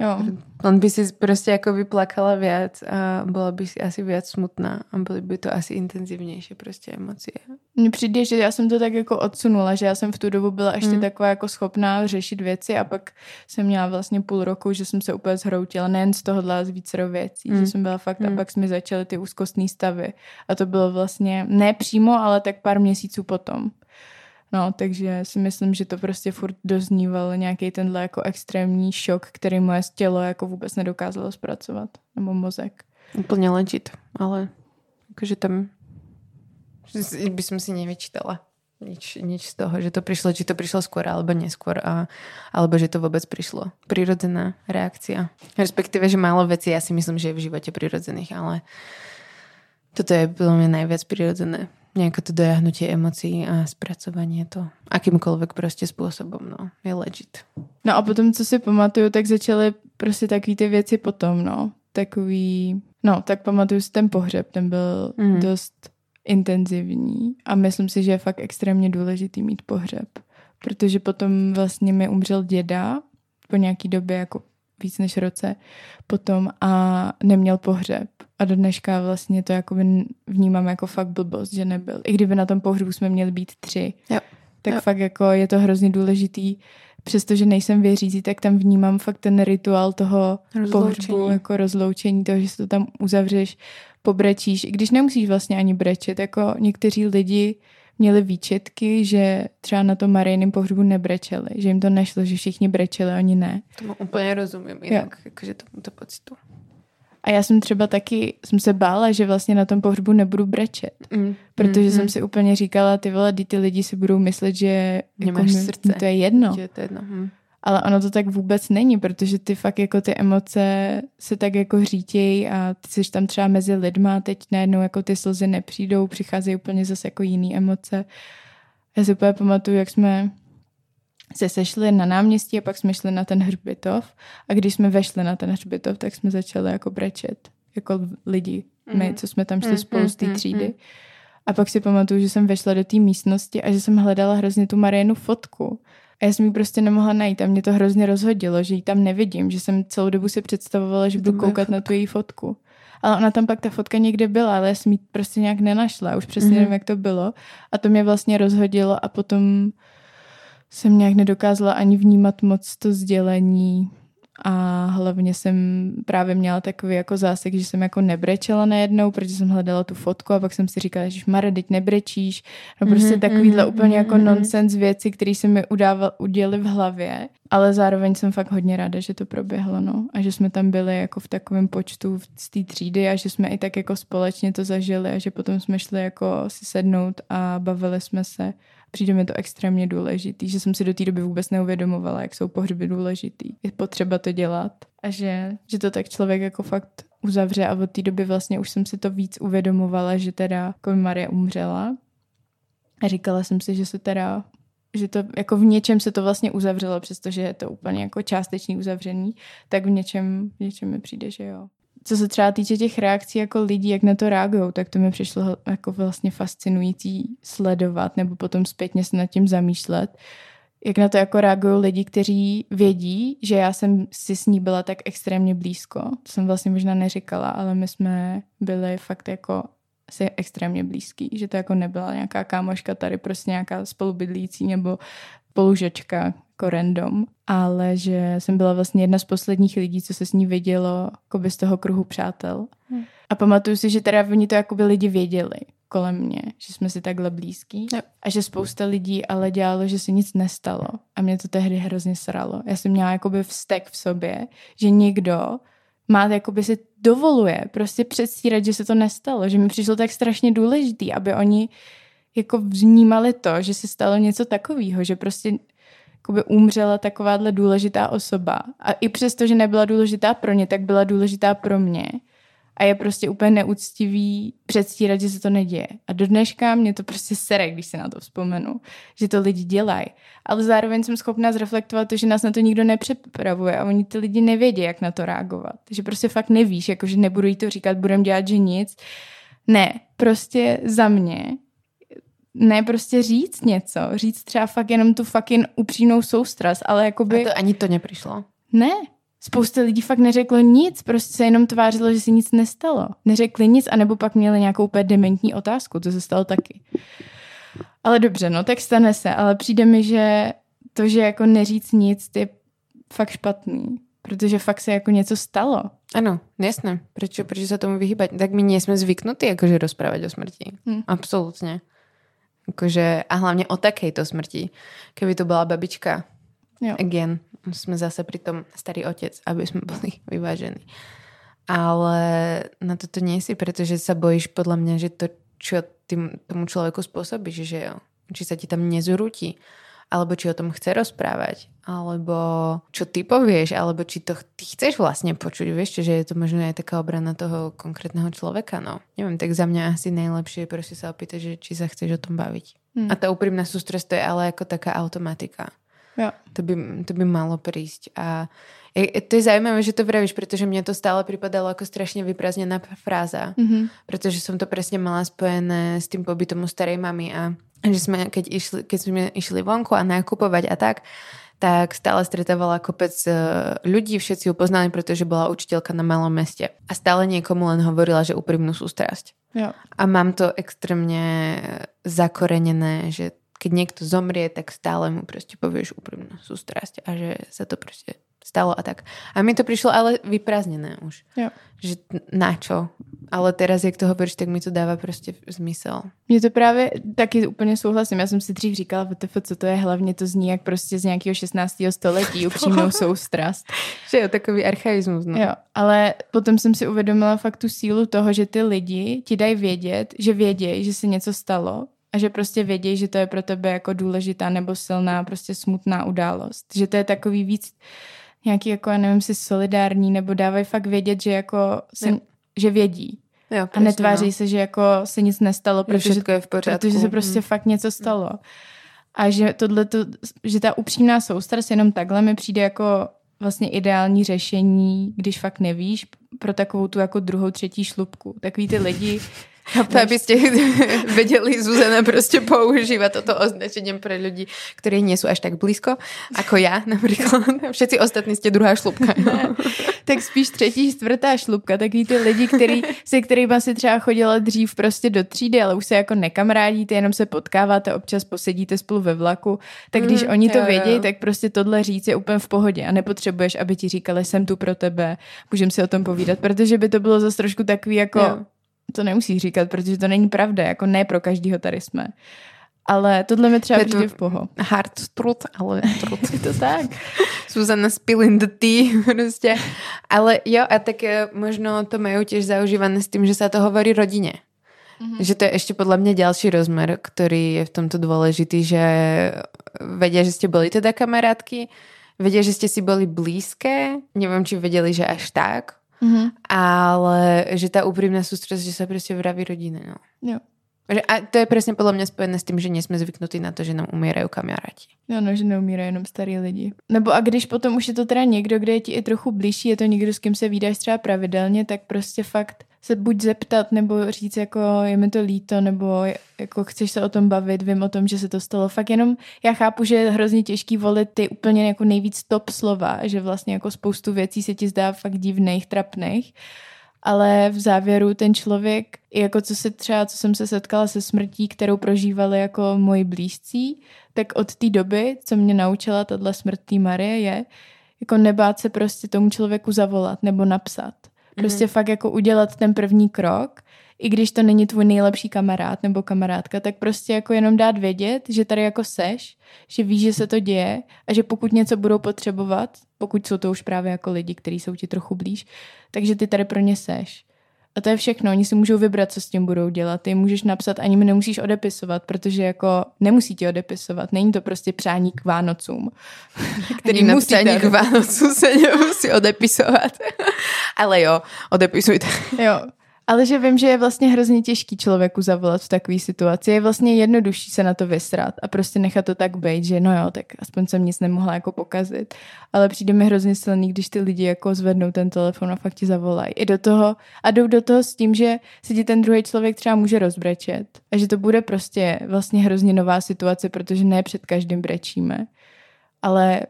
B: Jo. On by si prostě jako vyplakala viac a byla by si asi viac smutná a byly by to asi intenzivnější prostě emocie.
A: Mně přijde, že já jsem to tak jako odsunula, že já jsem v tu dobu byla ještě hmm. taková jako schopná řešit věci a pak jsem měla vlastně půl roku, že jsem se úplně zhroutila, nejen z tohohle, ale z více věcí, hmm. že jsem byla fakt hmm. a pak mi začaly ty úzkostné stavy a to bylo vlastně ne přímo, ale tak pár měsíců potom. No, takže si myslím, že to prostě furt dozníval nějaký tenhle jako extrémní šok, který moje tělo jako vůbec nedokázalo zpracovat, nebo mozek.
B: Úplně legit, ale jakože tam by som si nevyčítala nič, nič z toho, že to prišlo, či to prišlo skôr alebo neskôr, a, alebo že to vôbec prišlo. Prirodzená reakcia. Respektíve, že málo vecí ja si myslím, že je v živote prirodzených, ale toto je podľa mňa najviac prirodzené Nějaké to dojahnutie emocí a zpracování to akýmkoliv prostě způsobem, no, je legit.
A: No a potom, co si pamatuju, tak začaly prostě takové ty věci potom, no. Takový, no, tak pamatuju si ten pohřeb, ten byl mm. dost intenzivní a myslím si, že je fakt extrémně důležitý mít pohřeb, protože potom vlastně mi umřel děda po nějaký době, jako víc než roce potom a neměl pohřeb. A do dneška vlastně to jako vnímám jako fakt blbost, že nebyl. I kdyby na tom pohřbu jsme měli být tři, jo. tak jo. fakt jako je to hrozně důležitý. Přestože nejsem věřící, tak tam vnímám fakt ten rituál toho rozloučení. pohřbu, jako rozloučení, toho, že se to tam uzavřeš, pobrečíš, i když nemusíš vlastně ani brečet, jako někteří lidi měli výčetky, že třeba na tom Marijným pohřbu nebrečeli, že jim to nešlo, že všichni brečeli, oni ne.
B: Tomu úplně rozumím, jinak jakože tomuto pocitu.
A: A já jsem třeba taky, jsem se bála, že vlastně na tom pohřbu nebudu brečet.
B: Mm.
A: Protože
B: mm,
A: jsem
B: mm.
A: si úplně říkala, ty vole, ty lidi si budou myslet, že
B: Nemáš
A: jako
B: srdce.
A: to je jedno.
B: Že to je jedno. Hm.
A: Ale ono to tak vůbec není, protože ty fakt jako ty emoce se tak jako řítějí a ty jsi tam třeba mezi lidma a teď najednou jako ty slzy nepřijdou, přicházejí úplně zase jako jiný emoce. Já si úplně pamatuju, jak jsme se sešli na náměstí a pak jsme šli na ten hřbitov a když jsme vešli na ten hřbitov, tak jsme začali jako brečet, jako lidi, my,
B: Mhm.
A: co jsme tam šli
B: Mhm,
A: spolu z té
B: mhm,
A: třídy.
B: mhm.
A: A pak si pamatuju, že jsem vešla do té místnosti a že jsem hledala hrozně tu Marienu fotku. A já jsem ji prostě nemohla najít a mě to hrozně rozhodilo, že ji tam nevidím, že jsem celou dobu si představovala, že
B: To
A: budu koukat na tu její fotku. Ale ona tam pak ta fotka někde byla, ale já jsem ji prostě nějak nenašla. Už přesně
B: Mhm.
A: nevím, jak to bylo. A to mě vlastně rozhodilo a potom jsem nějak nedokázala ani vnímat moc to sdělení a hlavně jsem právě měla takový jako zásek, že jsem jako nebrečela najednou, protože jsem hledala tu fotku a pak jsem si říkala, že Mare, teď nebrečíš. No prostě
B: Mhm,
A: takovýhle
B: mhm,
A: úplně jako
B: mhm, mhm.
A: nonsens věci, které se mi udával, uděly v hlavě, ale zároveň jsem fakt hodně ráda, že to proběhlo, no. A že jsme tam byli jako v takovém počtu z té třídy a že jsme i tak jako společně to zažili a že potom jsme šli jako si sednout a bavili jsme se. Přijde mi to extrémně důležitý, že jsem si do té doby vůbec neuvědomovala, jak jsou pohřby důležitý. Je potřeba to dělat a že, že to tak člověk jako fakt uzavře a od té doby vlastně už jsem si to víc uvědomovala, že teda jako Marie umřela a říkala jsem si, že se teda že to jako v něčem se to vlastně uzavřelo, přestože je to úplně jako částečný uzavřený, tak v něčem, v něčem mi přijde, že jo. Co se třeba týče těch reakcí jako lidí, jak na to reagují, tak to mi přišlo jako vlastně fascinující sledovat nebo potom zpětně se nad tím zamýšlet, jak na to jako reagují lidi, kteří vědí, že já jsem si s ní byla tak extrémně blízko. To jsem vlastně možná neříkala, ale my jsme byli fakt jako si extrémně blízký, že to jako nebyla nějaká kámoška tady, prostě nějaká spolubydlící nebo spolužečka jako random, ale že jsem byla vlastně jedna z posledních lidí, co se s ní vidělo jako z toho kruhu přátel.
B: Hmm.
A: A pamatuju si, že teda oni to jako by lidi věděli kolem mě, že jsme si takhle blízký
B: Jo.
A: a že spousta lidí ale dělalo, že se nic nestalo a mě to tehdy hrozně sralo. Já jsem měla jakoby vztek v sobě, že někdo má jakoby si dovoluje prostě předstírat, že se to nestalo, že mi přišlo tak strašně důležitý, aby oni jako vnímali to, že se stalo něco takového, že prostě jakoby umřela takováhle důležitá osoba a i přesto, že nebyla důležitá pro ně, tak byla důležitá pro mě a je prostě úplně neúctivý předstírat, že se to neděje. A do dneška mě to prostě sere, když se na to vzpomenu, že to lidi dělají. Ale zároveň jsem schopná zreflektovat to, že nás na to nikdo nepřipravuje a oni ty lidi nevědí, jak na to reagovat. Že prostě fakt nevíš, jakože nebudu jí to říkat, budem dělat, že nic. Ne, prostě za mě ne prostě říct něco, říct třeba fakt jenom tu fucking upřímnou soustrast, ale jakoby...
B: A to ani to nepřišlo.
A: Ne, spousta lidí fakt neřeklo nic, prostě se jenom tvářilo, že se nic nestalo. Neřekli nic, anebo pak měli nějakou úplně dementní otázku, to se stalo taky. Ale dobře, no tak stane se, ale přijde mi, že to, že jako neříct nic, je fakt špatný, protože fakt se jako něco stalo.
B: Áno, jasné. Prečo, prečo sa tomu vyhýbať? Tak my nie sme zvyknutí akože rozprávať o smrti.
A: Hm.
B: Absolútne. Akože, a hlavne o takejto smrti. Keby to bola babička,
A: Jo.
B: again, sme zase pri tom starý otec, aby sme boli [LAUGHS] vyvážení. Ale na toto nie si, pretože sa bojíš podľa mňa, že to, čo tým, tomu človeku spôsobíš, že jo, či sa ti tam nezrúti, alebo či o tom chce rozprávať, alebo čo ty povieš, alebo či to ty chceš vlastne počuť, vieš, že je to možno aj taká obrana toho konkrétneho človeka, no. Neviem, tak za mňa asi najlepšie je proste sa opýtať, že či sa chceš o tom baviť.
A: Hm.
B: A tá úprimná sústrasť to je ale ako taká automatika.
A: Jo.
B: To by, to by malo prísť. A je, to je zaujímavé, že to vravíš, pretože mne to stále pripadalo ako strašne vyprázdnená fráza.
A: Mhm.
B: Pretože som to presne mala spojené s tým pobytom u starej mamy a že sme, keď, išli, keď sme išli vonku a nakupovať a tak, tak stále stretávala kopec eh, ľudí, všetci ju poznali, pretože bola učiteľka na malom meste. A stále niekomu len hovorila, že úprimnú sústrasť.
A: Jo.
B: A mám to extrémne zakorenené, že keď niekto zomrie, tak stále mu proste povieš úprimnú sústrasť a že sa to proste stalo a tak. A mi to prišlo ale vyprázdnené už.
A: Jo.
B: Že na čo? Ale teraz, jak to hovoríš, tak mi to dává prostě zmysel.
A: Mně to právě taky úplně souhlasím. Já jsem si dřív říkala, VTF, co to je hlavně, to zní jak prostě z nějakého 16. století, [LAUGHS] upřímnou soustrast. [LAUGHS]
B: že jo, takový archaismus. No.
A: Jo, ale potom jsem si uvědomila fakt tu sílu toho, že ty lidi ti dají vědět, že vědějí, že se něco stalo a že prostě vědějí, že to je pro tebe jako důležitá nebo silná, prostě smutná událost. Že to je takový víc nějaký jako, já nevím, si solidární, nebo dávají fakt vědět, že jako, se, že vědí.
B: Jo,
A: a netváří no. se, že jako se nic nestalo, protože,
B: že je v pořádku.
A: protože se prostě hmm. fakt něco stalo. A že tohle, že ta upřímná soustrast jenom takhle mi přijde jako vlastně ideální řešení, když fakt nevíš, pro takovou tu jako druhou, třetí šlubku. Takový ty lidi,
B: to, aby ste [LAUGHS] vedeli, Zuzana prostě používa toto označenie pre ľudí, ktorí nie sú až tak blízko, ako ja napríklad. [LAUGHS] Všetci ostatní ste druhá šlubka. No.
A: tak spíš třetí, čtvrtá šlubka. Takový ty lidi, který, se kterými si třeba chodila dřív prostě do třídy, ale už se jako nekamarádíte, jenom se potkáváte, občas posedíte spolu ve vlaku. Tak když mm, oni to vědí, tak prostě tohle říct je úplně v pohodě a nepotřebuješ, aby ti říkali, jsem tu pro tebe, můžeme si o tom povídat, protože by to bylo zase trošku takový jako... Jo to nemusí říkat, protože to není pravda, jako ne pro každýho tady jsme. Ale tohle mi třeba přijde v poho.
B: Hard truth, ale truth. [LAUGHS]
A: je to tak.
B: Susanna spilling the tea, [LAUGHS] prostě. Ale jo, a tak eh, možno to majú tiež zaužívané s tým, že sa to hovorí rodine. Mm-hmm. Že to je ešte podľa mňa ďalší rozmer, ktorý je v tomto dôležitý, že vedia, že ste boli teda kamarátky, vedia, že ste si boli blízke, neviem, či vedeli, že až tak, Mm-hmm. Ale že tá úprimná sústrasť, že sa proste vraví rodine. No.
A: Jo.
B: A to je přesně podle mě spojené s tím, že nejsme zvyknutí na to, že nám umírají kamaráti.
A: Jo, no, že neumírají jenom starý lidi. Nebo a když potom už je to teda někdo, kde je ti i trochu blížší, je to někdo, s kým se vydáš třeba pravidelně, tak prostě fakt se buď zeptat, nebo říct jako je mi to líto, nebo jako chceš se o tom bavit, vím o tom, že se to stalo. Fakt jenom já chápu, že je hrozně těžký volit ty úplně jako nejvíc top slova, že vlastně jako spoustu věcí se ti zdá fakt divných, trapných, ale v závěru ten člověk, jako co se třeba, co jsem se setkala se smrtí, kterou prožívali jako moji blízcí, tak od té doby, co mě naučila tahle smrt té Marie, je jako nebát se prostě tomu člověku zavolat nebo napsat. Prostě mm-hmm. fakt jako udělat ten první krok, i když to není tvůj nejlepší kamarád nebo kamarádka, tak prostě jako jenom dát vědět, že tady jako seš, že víš, že se to děje a že pokud něco budou potřebovat, pokud jsou to už právě jako lidi, kteří jsou ti trochu blíž, takže ty tady pro ně seš. A to je všechno, oni si můžou vybrat, co s tím budou dělat. Ty můžeš napsat, ani mi nemusíš odepisovat, protože jako nemusí ti odepisovat. Není to prostě přání k Vánocům. [LAUGHS]
B: Který na přání k Vánocům se nemusí odepisovat. [LAUGHS] Ale jo, odepisujte.
A: Jo, ale že vím, že je vlastně hrozně těžký člověku zavolat v takové situaci. Je vlastně jednodušší se na to vysrat a prostě nechat to tak být, že no jo, tak aspoň jsem nic nemohla jako pokazit. Ale přijde mi hrozně silný, když ty lidi jako zvednou ten telefon a fakt ti zavolají. I do toho a jdou do toho s tím, že si ti ten druhý člověk třeba může rozbrečet a že to bude prostě vlastně hrozně nová situace, protože ne před každým brečíme. Ale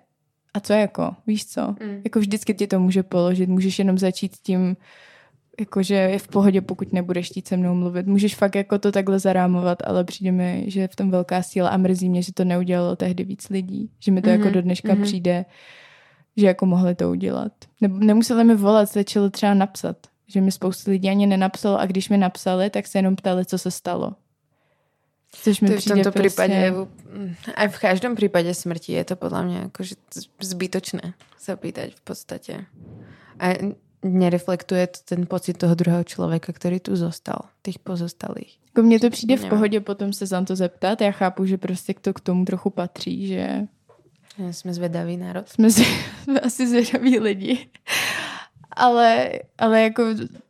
A: a co jako, víš co? Mm. Jako vždycky ti to může položit, můžeš jenom začít tím, jakože je v pohodě, pokud nebudeš chtít se mnou mluvit. Můžeš fakt jako to takhle zarámovat, ale přijde mi, že je v tom velká síla a mrzí mě, že to neudělalo tehdy víc lidí. Že mi to mm-hmm. jako mhm, do dneška mm-hmm. přijde, že jako mohli to udělat. Ne, nemuseli mi volat, stačilo třeba napsat. Že mi spoustu lidí ani nenapsalo a když mi napsali, tak se jenom ptali, co se stalo.
B: Což mi to v tomto prostě... případě, a v každém případě smrti je to podle mě jako zbytočné se pýtať v podstatě. A nereflektuje to ten pocit toho druhého člověka, který tu zostal, těch pozostalých.
A: Jako mně to přijde v pohodě potom se za to zeptat. Já chápu, že prostě to k tomu trochu patří, že...
B: Jsme zvědaví národ.
A: Jsme, [LAUGHS] jsme asi zvědaví lidi ale, ale jako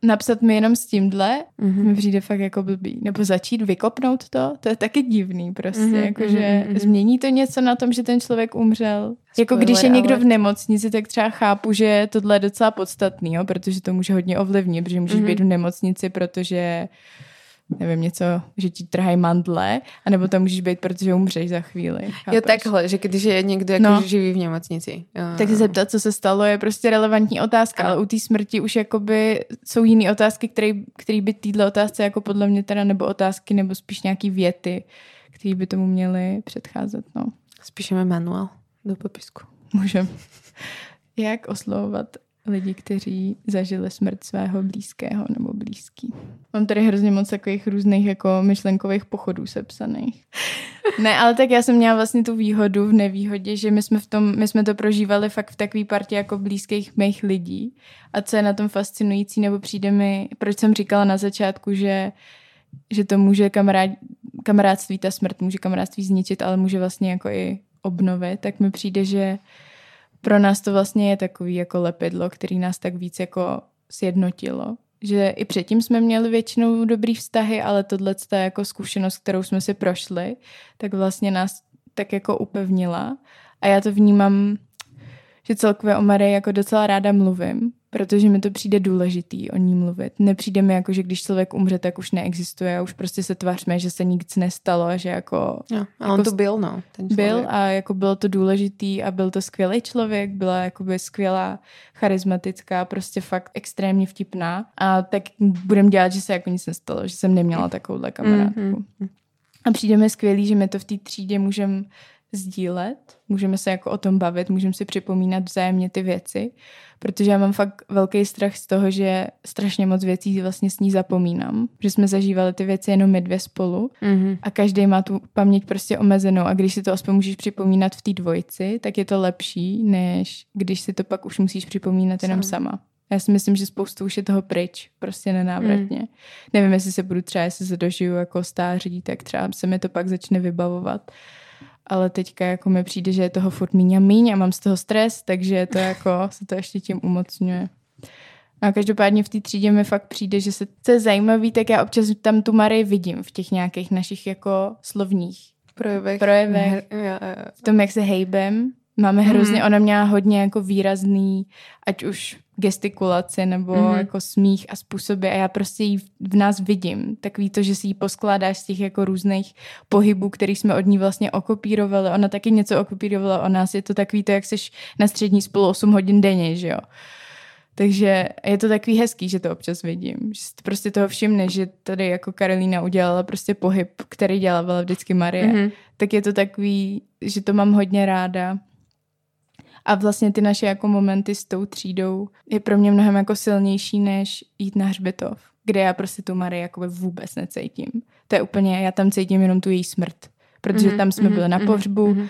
A: napsat mi jenom s tímhle mm-hmm. mi přijde fakt jako blbý. Nebo začít vykopnout to, to je taky divný prostě, mm-hmm, jakože mm-hmm. změní to něco na tom, že ten člověk umřel. Spoiler, jako když je někdo ale... v nemocnici, tak třeba chápu, že tohle je docela podstatný, jo, protože to může hodně ovlivnit, protože můžeš mm-hmm. být v nemocnici, protože nevím, něco, že ti trhají mandle, anebo tam můžeš být, protože umřeš za chvíli.
B: Chápeš? Jo, takhle, že když je někdo jako no. živý v nemocnici. Jo.
A: Tak se zeptat, co se stalo, je prostě relevantní otázka, ale u té smrti už jakoby jsou jiné otázky, které by týdle otázce jako podle mě teda, nebo otázky, nebo spíš nějaký věty, které by tomu měly předcházet, no.
B: Spíšeme manuál do popisku.
A: Můžeme. Jak oslovovat lidi, kteří zažili smrt svého blízkého nebo blízký. Mám tady hrozně moc takových různých jako myšlenkových pochodů sepsaných. [LAUGHS] Ne, ale tak já jsem měla vlastně tu výhodu v nevýhodě, že my jsme, v tom, my jsme to prožívali fakt v takové partě jako blízkých mých lidí. A co je na tom fascinující, nebo přijde mi, proč jsem říkala na začátku, že, že to může kamarád, kamarádství, ta smrt může kamarádství zničit, ale může vlastně jako i obnovit, tak mi přijde, že pro nás to vlastně je takový jako lepidlo, který nás tak víc jako sjednotilo. Že i předtím jsme měli většinou dobrý vztahy, ale tohle je jako zkušenost, kterou jsme si prošli, tak vlastně nás tak jako upevnila. A já to vnímám, že celkově o Marii jako docela ráda mluvím, protože mi to přijde důležitý o ní mluvit. Nepřijde mi jako, že když člověk umře, tak už neexistuje a už prostě se tváříme, že se nic nestalo a že jako...
B: No, a
A: jako
B: on to byl, no. Ten
A: byl a jako bylo to důležitý a byl to skvělý člověk, byla jakoby skvělá, charismatická, prostě fakt extrémně vtipná a tak budem dělat, že se jako nic nestalo, že jsem neměla takovouhle kamarádku. Mm-hmm. A přijde mi skvělý, že my to v té třídě můžeme sdílet, můžeme se jako o tom bavit, můžeme si připomínat vzájemně ty věci, protože já mám fakt velký strach z toho, že strašně moc věcí vlastně s ní zapomínám, že jsme zažívali ty věci jenom my dvě spolu mm-hmm. a každý má tu paměť prostě omezenou a když si to aspoň můžeš připomínat v té dvojici, tak je to lepší, než když si to pak už musíš připomínat jenom Sam. sama. Já si myslím, že spoustu už je toho pryč, prostě nenávratně. Mm. Nevím, jestli se budu třeba, jestli se dožiju jako stáří, tak třeba se mi to pak začne vybavovat ale teďka jako mi přijde, že je toho furt míň a míň a mám z toho stres, takže to jako [LAUGHS] se to ještě tím umocňuje. A každopádně v té třídě mi fakt přijde, že se to je zajímavý, tak já občas tam tu Marii vidím v těch nějakých našich jako slovních
B: projevech.
A: projevech v tom, jak se hejbem. Máme hrozně, mm. ona měla hodně jako výrazný, ať už gestikulaci nebo mm. jako smích a způsoby a já prostě ji v nás vidím. Takový to, že si ji poskládáš z těch jako různých pohybů, který jsme od ní vlastně okopírovali. Ona taky něco okopírovala o nás. Je to takový to, jak seš na střední spolu 8 hodin denně, že jo. Takže je to takový hezký, že to občas vidím. Že prostě toho všimne, že tady jako Karolína udělala prostě pohyb, který dělala vždycky Marie. Mm-hmm. Tak je to takový, že to mám hodně ráda. A vlastně ty naše jako momenty s tou třídou je pro mě mnohem jako silnější, než jít na hřbitov, kde já prostě tu Marii jakoby vůbec necítím. To je úplně, já tam cítím jenom tu její smrt. Protože mm-hmm, tam jsme mm-hmm, byli na mhm, pohřbu, mm-hmm.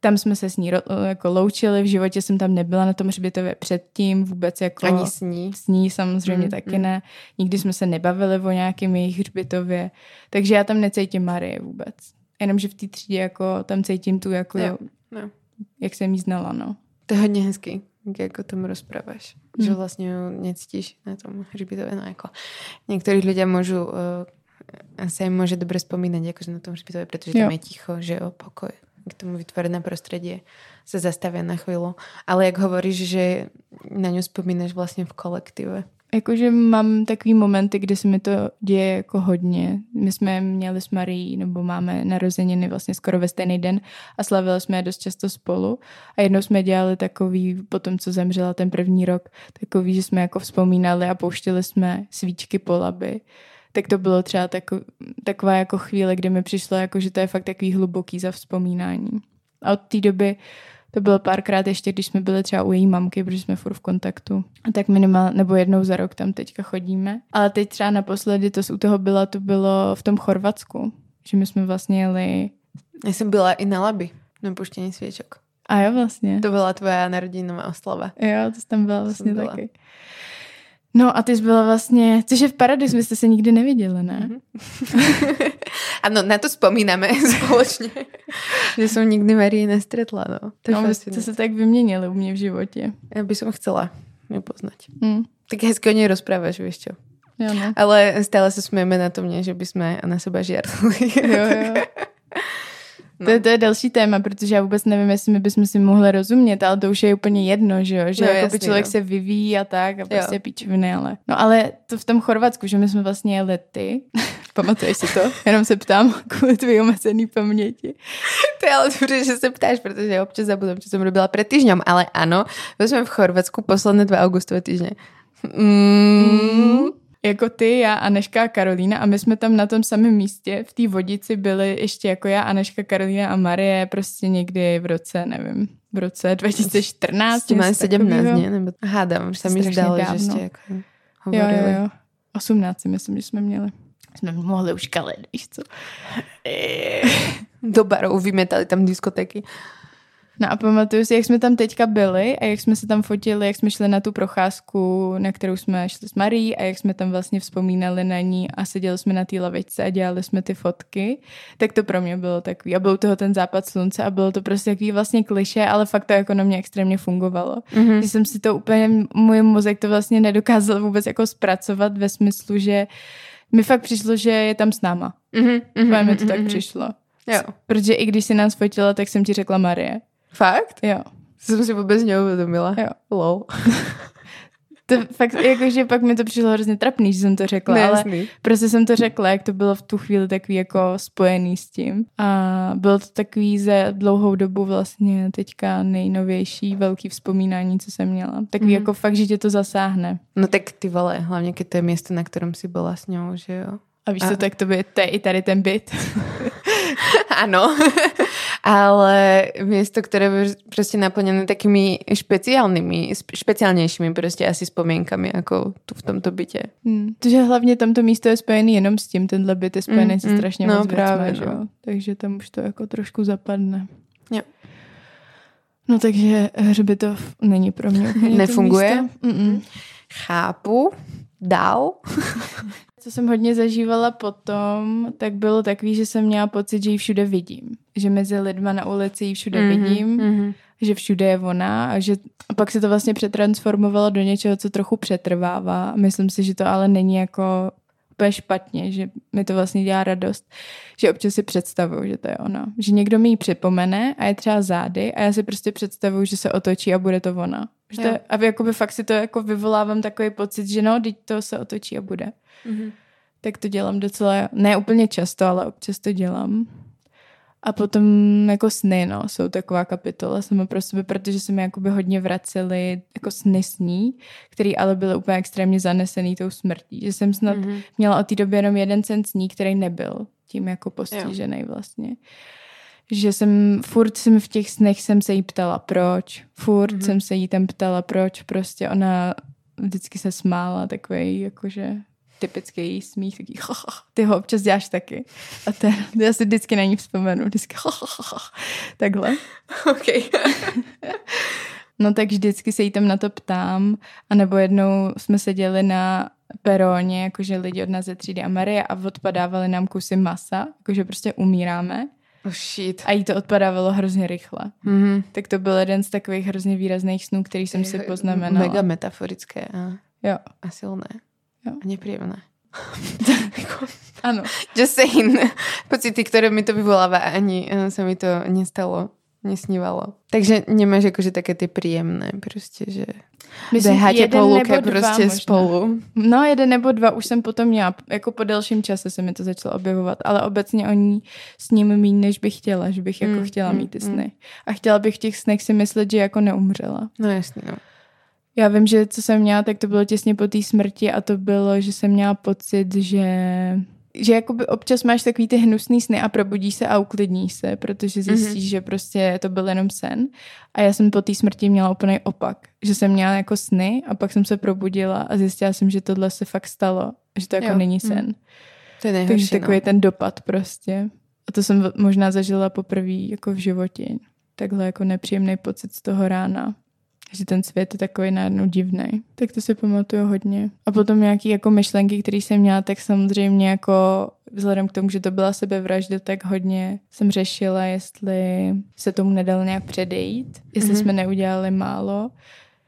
A: tam jsme se s ní jako loučili, v životě jsem tam nebyla na tom hřbitově předtím, vůbec jako...
B: Ani s ní?
A: S ní samozřejmě mm, taky mm. ne. Nikdy jsme se nebavili o nějakém jejich hřbitově, takže já tam necítím Marie vůbec. Jenomže v té třídě jako tam cítím tu jako, jo, jo. jak jsem jí znala, no.
B: To je hodně hezký, jak o tom rozpráváš. Hmm. Že vlastně necítíš na tom hřbitově. No jako některých lidé můžu, uh, se jim může dobře vzpomínat jakože na tom hřbitově, protože jo. tam je ticho, že jo, pokoj. K tomu vytvorené prostředí se zastavia na chvíli. Ale jak hovoríš, že na ňu vzpomínáš vlastně v kolektive.
A: Jakože mám takový momenty, kdy se mi to děje jako hodně. My jsme měli s Marí, nebo máme narozeniny vlastně skoro ve stejný den a slavili jsme je dost často spolu. A jednou jsme dělali takový, po tom, co zemřela ten první rok, takový, že jsme jako vzpomínali a pouštili jsme svíčky po laby. Tak to bylo třeba tako, taková jako chvíle, kdy mi přišlo, jako, že to je fakt takový hluboký za vzpomínání. A od té doby to bylo párkrát ještě, když jsme byli třeba u její mamky, protože jsme furt v kontaktu. A tak minimálně, nebo jednou za rok tam teďka chodíme. Ale teď třeba naposledy, to u toho bylo, to bylo v tom Chorvatsku, že my jsme vlastně jeli...
B: Já jsem byla i na Labi, na puštění svěčok.
A: A jo, vlastně.
B: To byla tvoje narodinová oslava.
A: Jo, to tam byla vlastně byla. taky. No a ty jsi byla vlastně, což je v Paradis, my jste se nikdy neviděli, ne?
B: Mm-hmm. [LAUGHS] ano, na to vzpomínáme [LAUGHS] společně. že jsem nikdy Marii nestretla, no.
A: To no, jste se tak vyměnili u mě v životě.
B: Já bych som chcela mě poznat. Mm. Tak hezky o něj rozpráváš, víš čo?
A: Jo, no.
B: Ale stále se smějeme na to mě, že bychom na sebe žertli.
A: jo, jo. [LAUGHS] No. To, je, to je další téma, protože já vůbec nevím, jestli my bychom si mohli rozumět, ale to už je úplně jedno, že jo? Že no, jako člověk no. se vyvíjí a tak a prostě jo. píčoviny, ale... No ale to v tom Chorvatsku, že my jsme vlastně jeli ty, [LAUGHS] pamatuješ si to? Jenom se ptám kvůli tvý omezený paměti.
B: To je ale dobře, že se ptáš, protože občas zabudám, co jsem robila před týždňom, ale ano, byli jsme v Chorvatsku posledné dva augustové týždně.
A: Mm. Jako ty, já, Aneška a Karolína a my jsme tam na tom samém místě v té vodici byli ještě jako já, Aneška, Karolína a Marie prostě někdy v roce, nevím, v roce 2014.
B: Ste mali 17, nie? Nebo, hádám, už sa mi zdalo, že ste jako hovorili.
A: Jo, jo, jo. 18 si myslím, že jsme měli. Jsme mohli už kalet, víš co. [LAUGHS]
B: Do barou vymetali tam diskotéky.
A: No a pamatuju si, jak jsme tam teďka byli a jak jsme se tam fotili, jak jsme šli na tu procházku, na kterou jsme šli s Marí a jak jsme tam vlastně vzpomínali na ní a seděli jsme na té lavičce a dělali jsme ty fotky, tak to pro mě bylo takový. A byl toho ten západ slunce a bylo to prostě takový vlastně kliše, ale fakt to jako na mě extrémně fungovalo. Mm-hmm. Že jsem si to úplně, můj mozek to vlastně nedokázal vůbec jako zpracovat ve smyslu, že mi fakt přišlo, že je tam s náma. Mm-hmm. mi to tak mm-hmm. přišlo.
B: Jo.
A: Protože i když si nás fotila, tak jsem ti řekla Marie.
B: Fakt?
A: Jo.
B: Jsem si vůbec neuvědomila.
A: Jo.
B: Lol. [LAUGHS]
A: To fakt, jakože pak mi to přišlo hrozně trapný, že jsem to řekla,
B: Nejasný.
A: ale prostě jsem to řekla, jak to bylo v tu chvíli takový jako spojený s tím. A bylo to takový za dlouhou dobu vlastně teďka nejnovější velký vzpomínání, co jsem měla. Takový mm. jako fakt, že tě to zasáhne.
B: No tak ty vole, hlavně když to je město, na kterém si byla s ňou, že jo?
A: A víš, co tak to by, to je i tady ten byt. [LAUGHS]
B: ano, [LAUGHS] ale město, které je prostě naplněné takými špeciálnymi, špeciálnějšími prostě asi vzpomínkami, jako tu v tomto bytě.
A: Hmm. Takže hlavně tamto místo je spojené jenom s tím, tenhle byt je spojený mm, se strašně
B: no,
A: moc
B: právě,
A: věcma,
B: no.
A: že jo? Takže tam už to jako trošku zapadne.
B: Jo.
A: No takže hřbitov není pro mě
B: Nefunguje?
A: Mm-mm.
B: Chápu. Dál? [LAUGHS]
A: Co jsem hodně zažívala potom, tak bylo takový, že jsem měla pocit, že ji všude vidím. Že mezi lidma na ulici ji všude mm-hmm, vidím,
B: mm-hmm.
A: že všude je ona a že a pak se to vlastně přetransformovalo do něčeho, co trochu přetrvává. Myslím si, že to ale není jako úplně špatně, že mi to vlastně dělá radost, že občas si představuju, že to je ona. Že někdo mi ji připomene a je třeba zády a já si prostě představuju, že se otočí a bude to ona. Že to
B: Jo.
A: a jakoby fakt si to jako vyvolávám takový pocit, že no, teď to se otočí a bude.
B: Mm-hmm.
A: Tak to dělám docela, ne úplně často, ale občas to dělám. A potom jako sny, no, jsou taková kapitola sama pro sebe, protože se mi jakoby hodně vracely jako sny sní, který ale byly úplně extrémně zanesený tou smrtí. Že jsem snad
B: Mhm.
A: měla od té doby jenom jeden sen sní, který nebyl tím jako postižený vlastně. Že jsem, furt jsem v těch snech jsem se jí ptala proč, furt
B: Mhm.
A: jsem se jí tam ptala proč, prostě ona vždycky se smála, takový jakože typický její smích, taký ty ho občas děláš taky. A ten, [LAUGHS] já si vždycky na ní vzpomenu, vždycky takhle. [LAUGHS]
B: OK. [LAUGHS]
A: No tak vždycky se jí tam na to ptám, anebo jednou jsme seděli na peróně, jakože lidi od nás ze třídy a Marie a odpadávali nám kusy masa, jakože prostě umíráme
B: Oh shit.
A: a jí to odpadávalo hrozně rychle.
B: Mm-hmm.
A: Tak to byl jeden z takových hrozně výrazných snů, který jsem si poznamenala.
B: Mega metaforické a,
A: Jo,
B: a silné.
A: Jo.
B: A nepříjemné. [LAUGHS]
A: ano.
B: Just saying. Pocity, ktoré mi to vyvoláva, ani eh, sa mi to nestalo, nesnívalo. Takže nemáš akože také ty príjemné, prostě, že
A: jeden
B: po luke prostě
A: možná.
B: spolu.
A: No, jeden nebo dva už jsem potom měla, jako po delším čase se mi to začalo objevovat, ale obecně o ní s ním míň, než bych chtěla, že bych jako
B: Mm,
A: chtěla
B: mm,
A: mít ty
B: mm.
A: sny. A chtěla bych v těch snech si myslet, že jako neumřela.
B: No jasný, no.
A: Já vím, že co jsem měla, tak to bylo těsně po té smrti a to bylo, že jsem měla pocit, že že jakoby občas máš takový ty hnusný sny a probudíš se a uklidníš se, protože zjistíš, mm-hmm. že prostě to byl jenom sen. A já jsem po té smrti měla úplný opak. Že jsem měla jako sny a pak jsem se probudila a zjistila jsem, že tohle se fakt stalo. Že to jako
B: Jo.
A: není
B: Mm.
A: sen.
B: To je
A: Takže
B: nejhorší,
A: takový
B: no.
A: ten dopad prostě. A to jsem možná zažila poprvé jako v životě. Takhle jako nepříjemný pocit z toho rána. Že ten svět je takový najednou divný. Tak to si pamatuju hodně. A potom nějaký jako myšlenky, které jsem měla, tak samozřejmě jako vzhledem k tomu, že to byla sebevražda, tak hodně jsem řešila, jestli se tomu nedalo nějak předejít, jestli
B: Mhm.
A: jsme neudělali málo,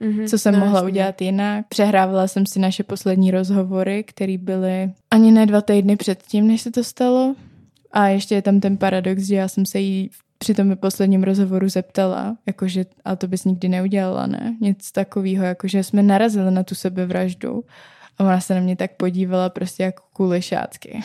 B: Mhm,
A: co jsem
B: no,
A: mohla
B: jasný.
A: udělat jinak. Přehrávala jsem si naše poslední rozhovory, které byly ani ne dva týdny předtím, než se to stalo. A ještě je tam ten paradox, že já jsem se jí při tom posledním rozhovoru zeptala, jakože, ale to bys nikdy neudělala, ne? Nic takového, jakože jsme narazili na tu sebevraždu. A ona se na mě tak podívala prostě jako kulešácky.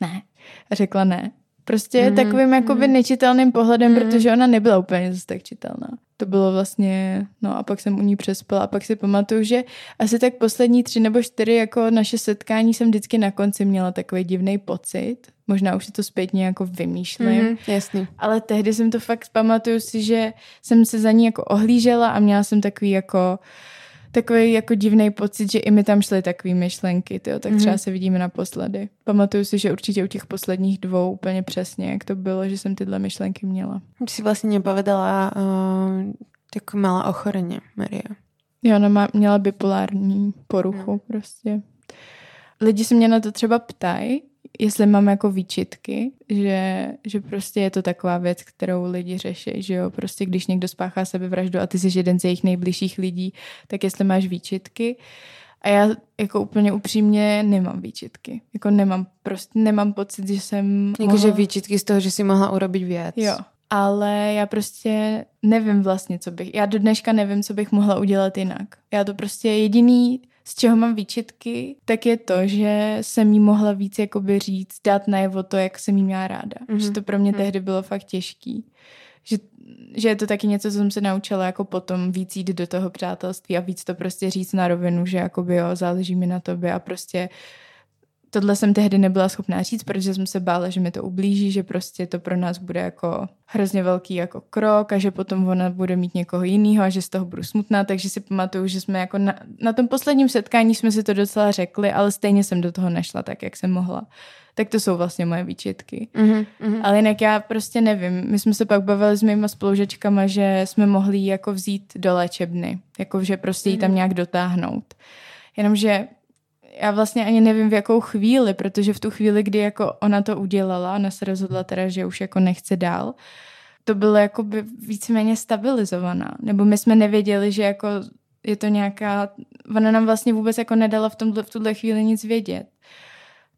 A: ne. A řekla ne. Prostě mm-hmm. takovým jakoby mm-hmm. nečitelným pohledem, mm-hmm. protože ona nebyla úplně zase tak čitelná. To bylo vlastně, no a pak jsem u ní přespala a pak si pamatuju, že asi tak poslední tři nebo čtyři jako naše setkání jsem vždycky na konci měla takový divný pocit. Možná už si to zpětně jako vymýšlím. Mm-hmm,
B: jasný.
A: Ale tehdy jsem to fakt pamatuju si, že jsem se za ní jako ohlížela a měla jsem takový jako takový jako divný pocit, že i mi tam šly takové myšlenky, tyjo, tak třeba mm. se vidíme naposledy. Pamatuju si, že určitě u těch posledních dvou úplně přesně, jak to bylo, že jsem tyhle myšlenky měla.
B: Ty jsi vlastně nepovedala uh, jako malá ochoreně, Maria.
A: Jo, ona má, měla bipolární poruchu no. prostě. Lidi se mě na to třeba ptají, jestli mám jako výčitky, že, že prostě je to taková věc, kterou lidi řeší, že jo, prostě když někdo spáchá sebevraždu a ty jsi jeden z jejich nejbližších lidí, tak jestli máš výčitky. A já jako úplně upřímně nemám výčitky. Jako nemám, prostě nemám pocit, že jsem
B: Jakože mohla... výčitky z toho, že si mohla urobit věc.
A: Jo, ale já prostě nevím vlastně, co bych, já do dneška nevím, co bych mohla udělat jinak. Já to prostě jediný, z čeho mám výčitky, tak je to, že jsem jí mohla víc jakoby říct, dát najevo to, jak jsem jí měla ráda. Mm-hmm. Že to pro mě mm-hmm. tehdy bylo fakt těžký. Že, že je to taky něco, co jsem se naučila jako potom víc jít do toho přátelství a víc to prostě říct na rovinu, že jakoby jo, záleží mi na tobě a prostě tohle jsem tehdy nebyla schopná říct, protože jsem se bála, že mi to ublíží, že prostě to pro nás bude jako hrozně velký jako krok a že potom ona bude mít někoho jiného a že z toho budu smutná, takže si pamatuju, že jsme jako na, na tom posledním setkání jsme si to docela řekli, ale stejně jsem do toho nešla tak, jak jsem mohla. Tak to jsou vlastně moje výčitky. Mm-hmm, Ale jinak já prostě nevím. My jsme se pak bavili s mýma spolužečkama, že jsme mohli jako vzít do léčebny. Jako, že prostě mm-hmm. ji tam mhm. nějak dotáhnout. Jenomže já vlastně ani nevím v jakou chvíli, protože v tu chvíli, kdy jako ona to udělala, ona se rozhodla teda, že už jako nechce dál, to bylo jako by víceméně stabilizovaná. Nebo my jsme nevěděli, že jako je to nějaká, ona nám vlastně vůbec jako nedala v, tomhle, v tuhle chvíli nic vědět.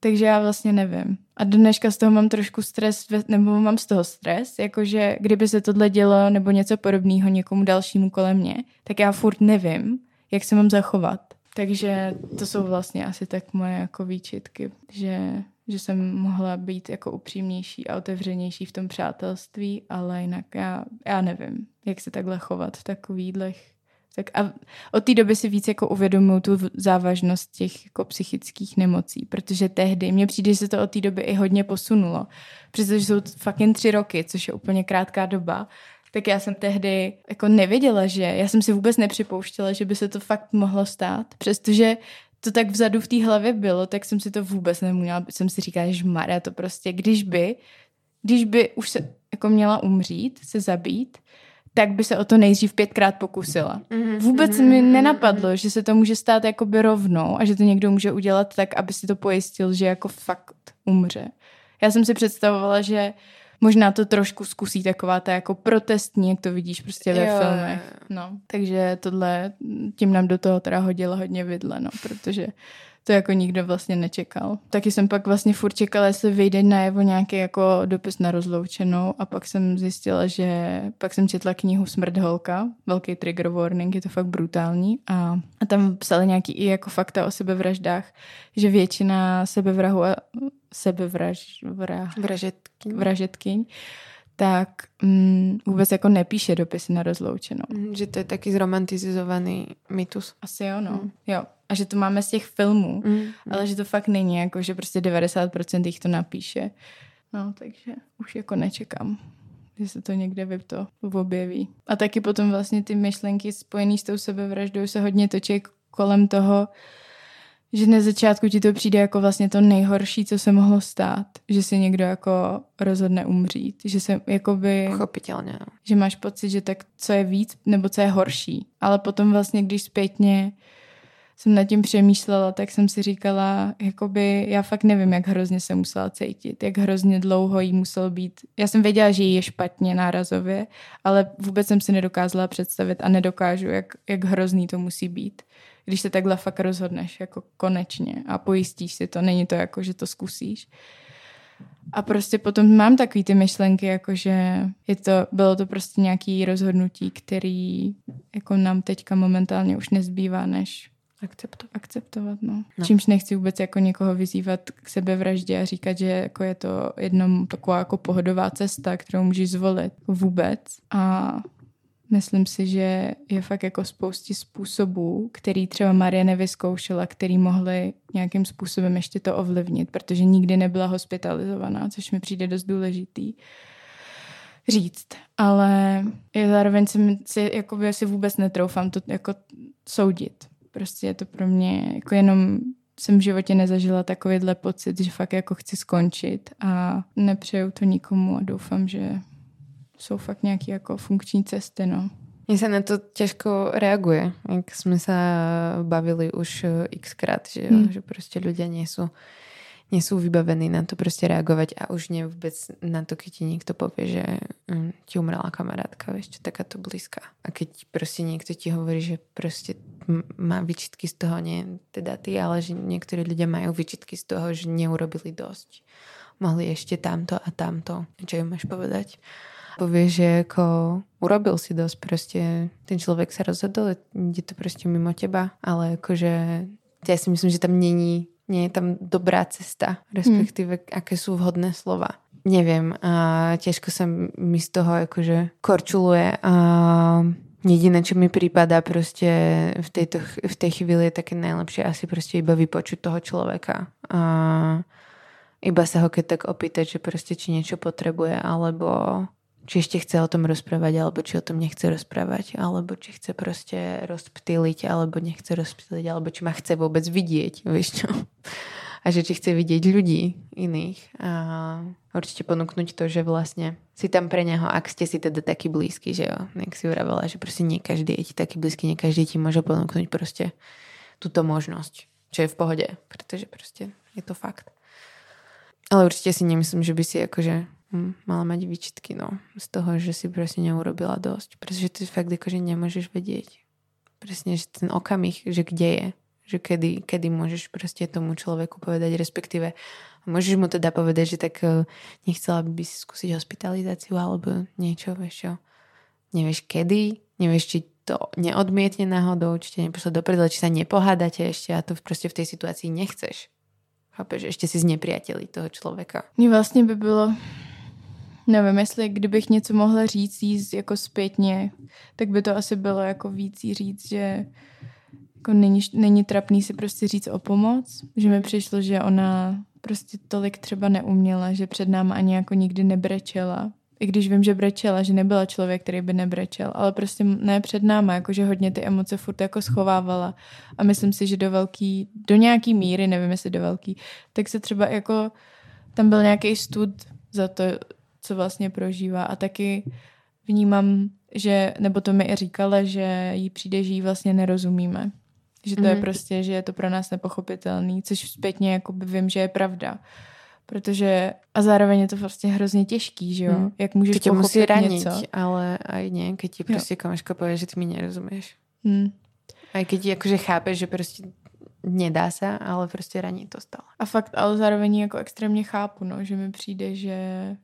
A: Takže já vlastně nevím. A dneška z toho mám trošku stres, nebo mám z toho stres, jakože kdyby se tohle dělo nebo něco podobného někomu dalšímu kolem mě, tak já furt nevím, jak se mám zachovat. Takže to jsou vlastně asi tak moje jako výčitky, že, že jsem mohla být jako upřímnější a otevřenější v tom přátelství, ale jinak já, já nevím, jak se takhle chovat v takovýhlech tak a od té doby si víc jako uvědomuju tu závažnost těch jako psychických nemocí, protože tehdy mně přijde, že se to od té doby i hodně posunulo. Přestože jsou jen tři roky, což je úplně krátká doba, tak já jsem tehdy jako nevěděla, že já jsem si vůbec nepřipouštěla, že by se to fakt mohlo stát, přestože to tak vzadu v té hlavě bylo, tak jsem si to vůbec neměla, jsem si říkala, že Maria, to prostě, když by, když by už se jako měla umřít, se zabít, tak by se o to nejdřív pětkrát pokusila. Mm-hmm. Vůbec mm-hmm. mi nenapadlo, že se to může stát jakoby rovnou a že to někdo může udělat tak, aby si to pojistil, že jako fakt umře. Já jsem si představovala, že možná to trošku zkusí taková ta jako protestní, jak to vidíš prostě ve jo, filmech. No, takže tohle tím nám do toho teda hodila hodně vidle, no, protože to jako nikdo vlastně nečekal. Taky jsem pak vlastně furt čekala, jestli vyjde najevo nějaký jako dopis na rozloučenou a pak jsem zjistila, že pak jsem četla knihu Smrt holka, velký trigger warning, je to fakt brutální a, a tam psali nějaký i jako fakta o sebevraždách, že většina sebevrahu a sebevraž, vražetkyň. vražetkyň tak mm, vůbec jako nepíše dopisy na rozloučenou.
B: Mm, že to je taky zromantizovaný mýtus.
A: Asi jo, no. Mm. Jo. A že to máme z těch filmů, mm. ale že to fakt není, jako že prostě 90% jich to napíše. No, takže už jako nečekám, že se to někde vy to objeví. A taky potom vlastně ty myšlenky spojené s tou sebevraždou se hodně točí kolem toho, že na začátku ti to přijde jako vlastně to nejhorší, co se mohlo stát. Že si někdo jako rozhodne umřít. Že se jakoby...
B: Pochopitelně.
A: Že máš pocit, že tak co je víc, nebo co je horší. Ale potom vlastně, když zpětně jsem nad tím přemýšlela, tak jsem si říkala, jakoby já fakt nevím, jak hrozně se musela cítit, jak hrozně dlouho jí muselo být. Já jsem věděla, že jí je špatně nárazově, ale vůbec jsem si nedokázala představit a nedokážu, jak, jak hrozný to musí být když se takhle fakt rozhodneš, jako konečně a pojistíš si to, není to jako, že to zkusíš. A prostě potom mám takový ty myšlenky, jako že je to, bylo to prostě nějaký rozhodnutí, který jako nám teďka momentálně už nezbývá, než
B: Akceptovat.
A: akceptovat. No.
B: No.
A: Čímž nechci vůbec jako někoho vyzývat k sebevraždě a říkat, že jako je to jenom taková jako pohodová cesta, kterou můžeš zvolit. Vůbec. A myslím si, že je fakt jako spoustě způsobů, který třeba Marie nevyzkoušela, který mohly nějakým způsobem ještě to ovlivnit, protože nikdy nebyla hospitalizovaná, což mi přijde dost důležitý říct. Ale je zároveň si, si, jakoby, si vůbec netroufám to jako soudit. Prostě je to pro mě jako jenom jsem v životě nezažila takovýhle pocit, že fakt jako chci skončit a nepřeju to nikomu a doufám, že jsou fakt nějaké jako funkční cesty, no.
B: Mně sa na to ťažko reaguje, jak sme sa bavili už eh, xkrát, že,
A: Hmm.
B: že nie sú, nie sú vybavení na to proste reagovať a už nie vôbec na to, keď ti niekto povie, že um, ti umrela kamarátka, vieš, čo takáto blízka. A keď proste niekto ti hovorí, že proste m- má vyčitky z toho, nie teda ty, ale že niektorí ľudia majú vyčitky z toho, že neurobili dosť. Mohli ešte tamto a tamto. Čo im máš povedať? Povie, že ako urobil si dosť, proste ten človek sa rozhodol, ide to proste mimo teba, ale akože ja si myslím, že tam není, nie je tam dobrá cesta, respektíve hmm. aké sú vhodné slova. Neviem, a ťažko sa mi z toho akože korčuluje a jediné, čo mi prípada proste v, tejto, v tej chvíli je také najlepšie asi proste iba vypočuť toho človeka a iba sa ho keď tak opýtať, že proste či niečo potrebuje, alebo či ešte chce o tom rozprávať, alebo či o tom nechce rozprávať, alebo či chce proste rozptýliť, alebo nechce rozptýliť, alebo či ma chce vôbec vidieť, vieš čo? A že či chce vidieť ľudí iných. A určite ponúknuť to, že vlastne si tam pre neho, ak ste si teda taký blízky, že jo, jak si uravela, že proste nie každý je ti taký blízky, nie každý ti môže ponúknuť proste túto možnosť, čo je v pohode, pretože proste je to fakt. Ale určite si nemyslím, že by si akože hm, mala mať výčitky, no. Z toho, že si proste neurobila dosť. Pretože ty fakt akože nemôžeš vedieť. Presne, že ten okamih, že kde je. Že kedy, kedy môžeš proste tomu človeku povedať, respektíve môžeš mu teda povedať, že tak eh, nechcela by si skúsiť hospitalizáciu alebo niečo, vieš čo. Nevieš kedy, nevieš, či to neodmietne náhodou, či ťa nepošle do či sa nepohádate ešte a to proste v tej situácii nechceš. Chápeš, ešte si znepriateli toho človeka.
A: Mně vlastně by bylo, nevím, jestli kdybych něco mohla říct jí jako zpětně, tak by to asi bylo jako víc říct, že jako není, není trapný si prostě říct o pomoc, že mi přišlo, že ona prostě tolik třeba neuměla, že před náma ani jako nikdy nebrečela. I když vím, že brečela, že nebyla člověk, který by nebrečel, ale prostě ne před náma, jakože hodně ty emoce furt jako schovávala. A myslím si, že do velký, do nějaký míry, nevím jestli do velký, tak se třeba jako, tam byl nějaký stud za to, co vlastně prožívá a taky vnímám, že, nebo to mi i říkala, že jí přijde, že jí vlastně nerozumíme. Že to mm-hmm. je
B: Mhm.
A: prostě, že je to pro nás nepochopitelný, což zpětně jakoby vím, že je pravda. Protože, a zároveň je to prostě hrozně těžký, že jo?
B: Mm.
A: Jak můžeš
B: To ťa musí raniť,
A: něco.
B: ale aj nie, keď ti
A: Jo.
B: proste kamoška že ty mi nerozumieš.
A: Hmm.
B: Aj keď ti akože chápeš, že proste nedá sa, ale proste raní to stále.
A: A fakt, ale zároveň jako extrémně chápu, no, že mi přijde, že,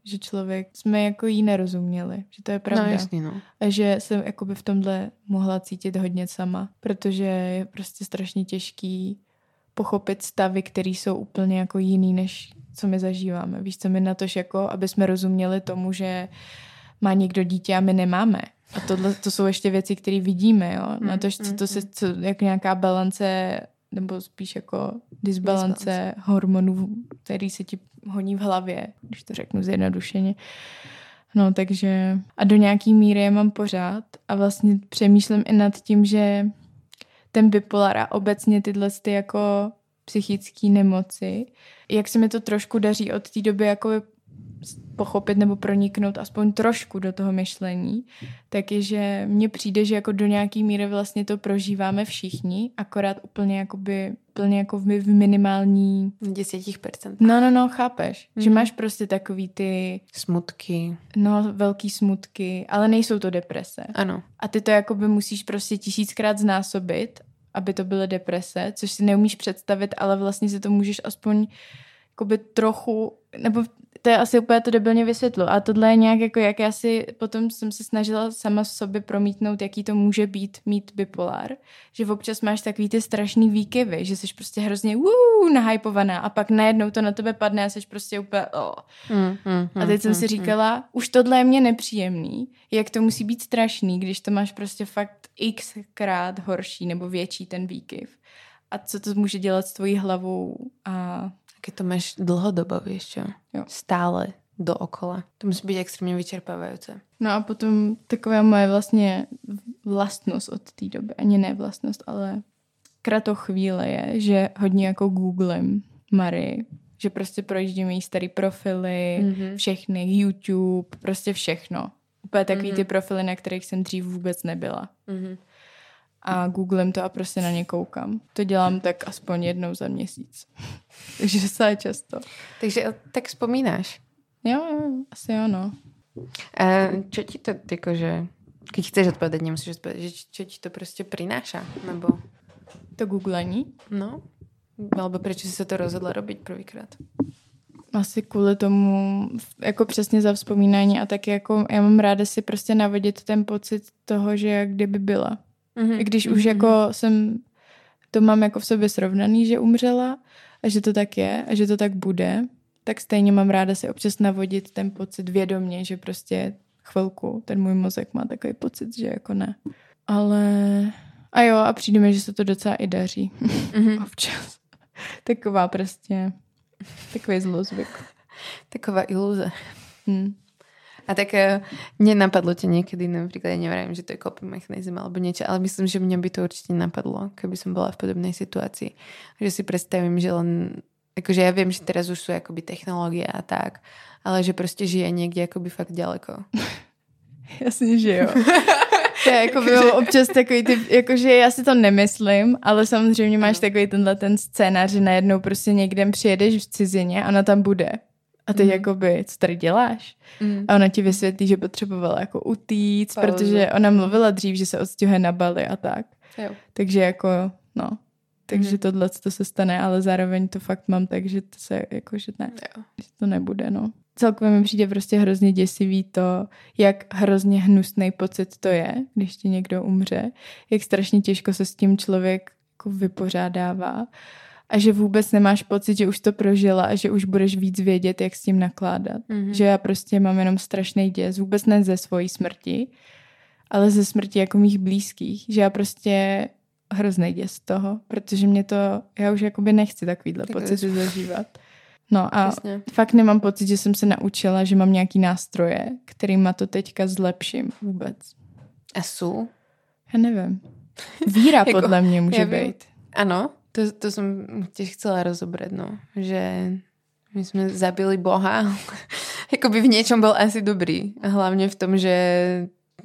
A: že člověk, jsme jako jí nerozuměli, že to je pravda.
B: No jasný, no.
A: A že jsem jakoby v tomhle mohla cítit hodně sama, protože je prostě strašně těžký pochopit stavy, které jsou úplně jako jiný, než co my zažíváme. Víš, co my na tož jako, aby jsme rozuměli tomu, že má někdo dítě a my nemáme. A tohle, to jsou ještě věci, které vidíme, jo. Na to, co to se, co, jak nějaká balance, nebo spíš jako disbalance
B: Disbalance.
A: hormonů, který se ti honí v hlavě, když to řeknu zjednodušeně. No, takže a do nějaký míry je mám pořád a vlastně přemýšlím i nad tím, že ten bipolar a obecně tyhle ty jako psychické nemoci, jak se mi to trošku daří od té doby jako pochopit nebo proniknout aspoň trošku do toho myšlení, tak je, že mně přijde, že jako do nějaký míry vlastně to prožíváme všichni, akorát úplně jakoby, úplně jako v, v minimální...
B: 10%.
A: No, no, no, chápeš, mm. že
B: Mhm.
A: máš prostě takový ty,
B: Smutky.
A: no, velký smutky, ale nejsou to deprese.
B: Ano.
A: A ty to jakoby musíš prostě tisíckrát znásobit, aby to byly deprese, což si neumíš představit, ale vlastně si to můžeš aspoň jakoby trochu, nebo to je asi úplně to debilně vysvětlo. A tohle je nějak jako, jak já si potom jsem se snažila sama sobě promítnout, jaký to může být mít bipolár. Že občas máš takový ty strašný výkyvy, že jsi prostě hrozně uh, nahypovaná a pak najednou to na tebe padne a jsi prostě úplně oh.
B: Mm, mm,
A: A teď jsem
B: mm,
A: si
B: mm.
A: říkala, už tohle je mě nepříjemný, jak to musí být strašný, když to máš prostě fakt xkrát horší nebo větší ten výkyv. A co to může dělat s tvojí hlavou a
B: Keď to máš dlhodobo, vieš čo?
A: Jo.
B: Stále dookola. To musí byť extrémne vyčerpávajúce.
A: No a potom taková moje vlastně vlastnost od té doby, ani ne vlastnost, ale kratochvíle je, že hodně jako googlem Mary, že prostě projíždím její starý profily,
B: Mhm.
A: všechny, YouTube, prostě všechno. Úplně takový
B: Mhm.
A: ty profily, na kterých jsem dřív vůbec nebyla.
B: Mhm.
A: A googlem to a prostě na ně koukám. To dělám tak aspoň jednou za měsíc. [LAUGHS] Takže docela často.
B: Takže tak spomínáš.
A: Jo, jo, asi jo, no.
B: A čo ti to, akože, keď chceš odpovedať, nemusíš odpovedať, že čo ti to proste prináša? Nebo,
A: To googlení.
B: no? Alebo prečo si sa to rozhodla robiť prvýkrát?
A: Asi kvůli tomu, jako přesně za vzpomínání a taky jako já mám ráda si prostě navodit ten pocit toho, že jak kdyby byla.
B: Mhm.
A: I když už jako jsem, to mám jako v sobě srovnaný, že umřela a že to tak je a že to tak bude, tak stejně mám ráda si občas navodit ten pocit vědomě, že prostě chvilku ten můj mozek má takový pocit, že jako ne. Ale a jo, a přijde mi, že se to docela i daří.
B: Mhm. [LAUGHS]
A: Občas. Taková prostě, takový zlozvyk.
B: Taková ilúze.
A: Hm.
B: A tak eh, nenapadlo ťa niekedy, napríklad, ja neviem, že to je coping mechanizm alebo niečo, ale myslím, že mňa by to určite napadlo, keby som bola v podobnej situácii. Že si predstavím, že len, akože ja viem, že teraz už sú akoby technológie a tak, ale že prostě žije niekde akoby fakt ďaleko. [LAUGHS]
A: Jasně, že jo. [LAUGHS] To je jako bylo [LAUGHS] občas takový typ, jakože já si to nemyslím, ale samozřejmě máš takový tenhle ten scénář, že najednou prostě někde přijedeš v cizině a ona tam bude. A teď
B: Mhm.
A: jakoby, co tady děláš?
B: Mm.
A: A ona ti vysvětlí, že potřebovala jako utíct,
B: Pauzu.
A: protože ona mluvila dřív, že se odstěhuje na Bali a tak.
B: Jo.
A: Takže jako, no. Takže
B: Mhm.
A: tohle to se stane, ale zároveň to fakt mám tak, že to se jako, že ne,
B: Jo.
A: že to nebude, no. Celkově mi přijde prostě hrozně děsivý to, jak hrozně hnusný pocit to je, když ti někdo umře, jak strašně těžko se s tím člověk jako vypořádává a že vůbec nemáš pocit, že už to prožila a že už budeš víc vědět, jak s tím nakládat.
B: Mhm.
A: Že já prostě mám jenom strašný děs, vůbec ne ze svojí smrti, ale ze smrti jako mých blízkých, že já prostě hrozný děs z toho, protože mě to, já už jakoby nechci takovýhle
B: Tak
A: pocity zažívat. No a
B: Přesně.
A: fakt nemám pocit, že jsem se naučila, že mám nějaký nástroje, kterýma to teďka zlepším vůbec.
B: A sú?
A: Já nevím. Víra [LAUGHS]
B: Jako,
A: podle mě může být.
B: Áno, to, to som tiež chcela rozobrať, no. Že my sme zabili Boha. [LAUGHS] Jakoby v niečom bol asi dobrý. A hlavne v tom, že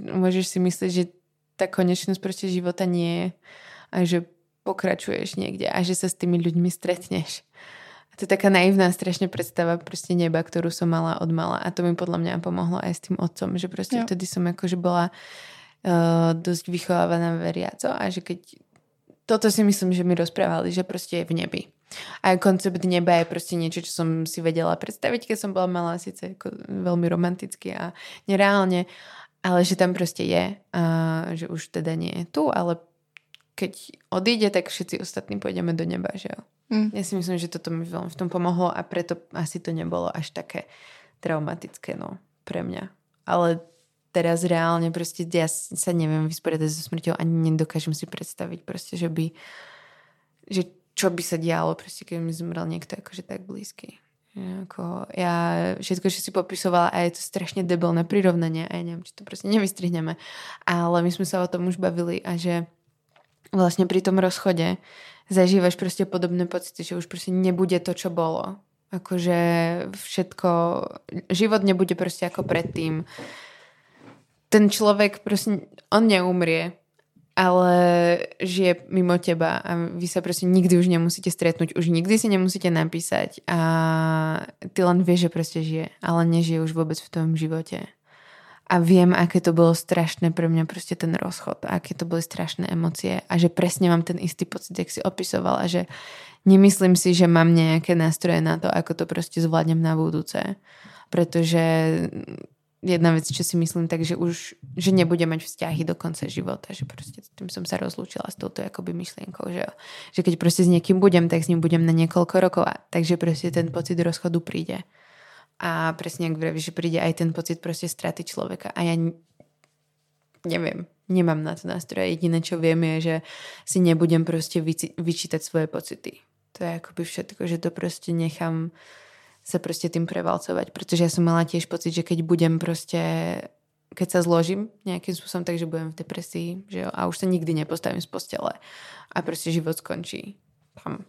B: môžeš si myslieť, že tá konečnosť proste života nie je. A že pokračuješ niekde a že sa s tými ľuďmi stretneš. A to je taká naivná strašne predstava proste neba, ktorú som mala od mala. A to mi podľa mňa pomohlo aj s tým otcom, že proste
A: Jo.
B: vtedy som akože bola uh, dosť vychovávaná veriaco a že keď toto si myslím, že mi rozprávali, že proste je v nebi. A koncept neba je proste niečo, čo som si vedela predstaviť, keď som bola malá, síce ako veľmi romanticky a nereálne, ale že tam proste je a že už teda nie je tu, ale keď odíde, tak všetci ostatní pôjdeme do neba, že jo.
A: Mm.
B: Ja si myslím, že toto mi veľmi v tom pomohlo a preto asi to nebolo až také traumatické, no, pre mňa. Ale teraz reálne proste ja sa neviem vysporiadať so smrťou ani nedokážem si predstaviť proste, že by že čo by sa dialo proste, keď mi zomrel niekto akože tak blízky. Jako, ja všetko, čo si popisovala a je to strašne debilné prirovnanie a ja neviem, či to proste nevystrihneme, ale my sme sa o tom už bavili a že vlastne pri tom rozchode zažívaš proste podobné pocity, že už proste nebude to, čo bolo. Akože všetko, život nebude proste ako predtým. Ten človek proste, on neumrie, ale žije mimo teba a vy sa proste nikdy už nemusíte stretnúť, už nikdy si nemusíte napísať a ty len vieš, že proste žije, ale nežije už vôbec v tom živote. a viem, aké to bolo strašné pre mňa proste ten rozchod aké to boli strašné emócie a že presne mám ten istý pocit, jak si opisoval a že nemyslím si, že mám nejaké nástroje na to, ako to proste zvládnem na budúce. Pretože jedna vec, čo si myslím, takže už, že nebudem mať vzťahy do konca života, že proste tým som sa rozlúčila s touto akoby myšlienkou, že, že keď proste s niekým budem, tak s ním budem na niekoľko rokov, takže proste ten pocit rozchodu príde. A presne ak vravíš, že príde aj ten pocit proste straty človeka. A ja neviem, nemám na to nástroje. Jediné, čo viem je, že si nebudem proste vyčítať svoje pocity. To je akoby všetko, že to proste nechám sa proste tým prevalcovať, pretože ja som mala tiež pocit, že keď budem proste keď sa zložím nejakým spôsobom, takže budem v depresii že jo, a už sa nikdy nepostavím z postele a proste život skončí tam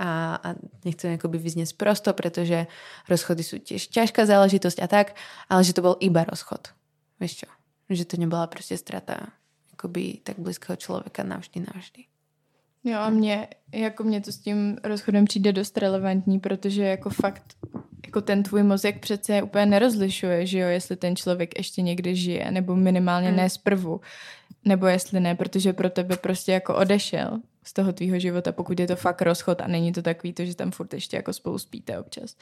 B: a, a nechcem akoby vyznieť prosto, pretože rozchody sú tiež ťažká záležitosť a tak, ale že to bol iba rozchod. Vieš čo? Že to nebola prostě strata akoby tak blízkého člověka navždy, navždy.
A: Jo a mě, jako mě to s tím rozchodem přijde dost relevantní, protože jako fakt jako ten tvůj mozek přece úplně nerozlišuje, že jo, jestli ten člověk ještě někde žije, nebo minimálně hmm. ne zprvu, nebo jestli ne, protože pro tebe prostě jako odešel z toho tvýho života, pokud je to fakt rozchod a není to takový to, že tam furt ještě jako spolu spíte občas.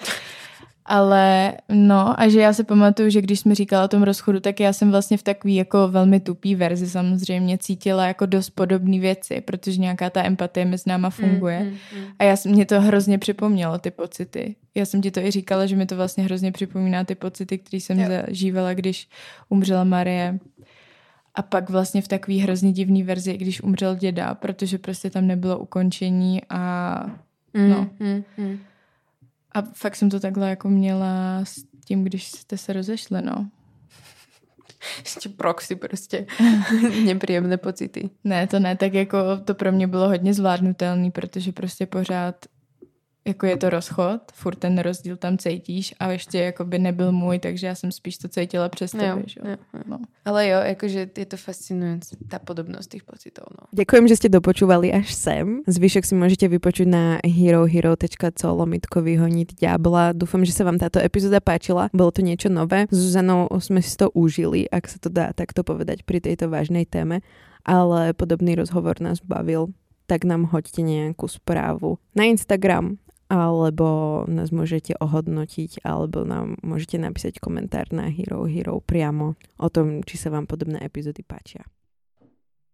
A: Ale no a že já se pamatuju, že když jsme říkala o tom rozchodu, tak já jsem vlastně v takový jako velmi tupý verzi samozřejmě cítila jako dost podobné věci, protože nějaká ta empatie mezi náma funguje. Mm, mm, mm. A já jsem, mě to hrozně připomnělo, ty pocity. Já jsem ti to i říkala, že mi to vlastně hrozně připomíná ty pocity, které jsem jo. zažívala, když umřela Marie a pak vlastně v takové hrozně divné verzi, když umřel děda, protože prostě tam nebylo ukončení a mm, no. Mm, mm. A fakt jsem to takhle jako měla s tím, když jste se rozešli, no. [LAUGHS]
B: Ještě proxy prostě [LAUGHS] nepříjemné pocity.
A: Ne, to ne, tak jako to pro mě bylo hodně zvládnutelný, protože prostě pořád jako je to rozchod, furt ten rozdíl tam cítíš a ještě jako by nebyl můj, takže já jsem spíš to cítila přes tebe. Jo, jo, jo.
B: No. Ale jo, jakože je to fascinující, ta podobnost těch pocitů. No.
C: Ďakujem, že ste dopočúvali až sem. Zvyšok si môžete vypočuť na herohero.co lomitko vyhoniť diabla. Dúfam, že sa vám táto epizóda páčila. Bolo to niečo nové. S Zuzanou sme si to užili, ak sa to dá takto povedať pri tejto vážnej téme. Ale podobný rozhovor nás bavil tak nám hoďte nejakú správu na Instagram alebo nás môžete ohodnotiť, alebo nám môžete napísať komentár na Hero Hero priamo o tom, či sa vám podobné epizódy páčia.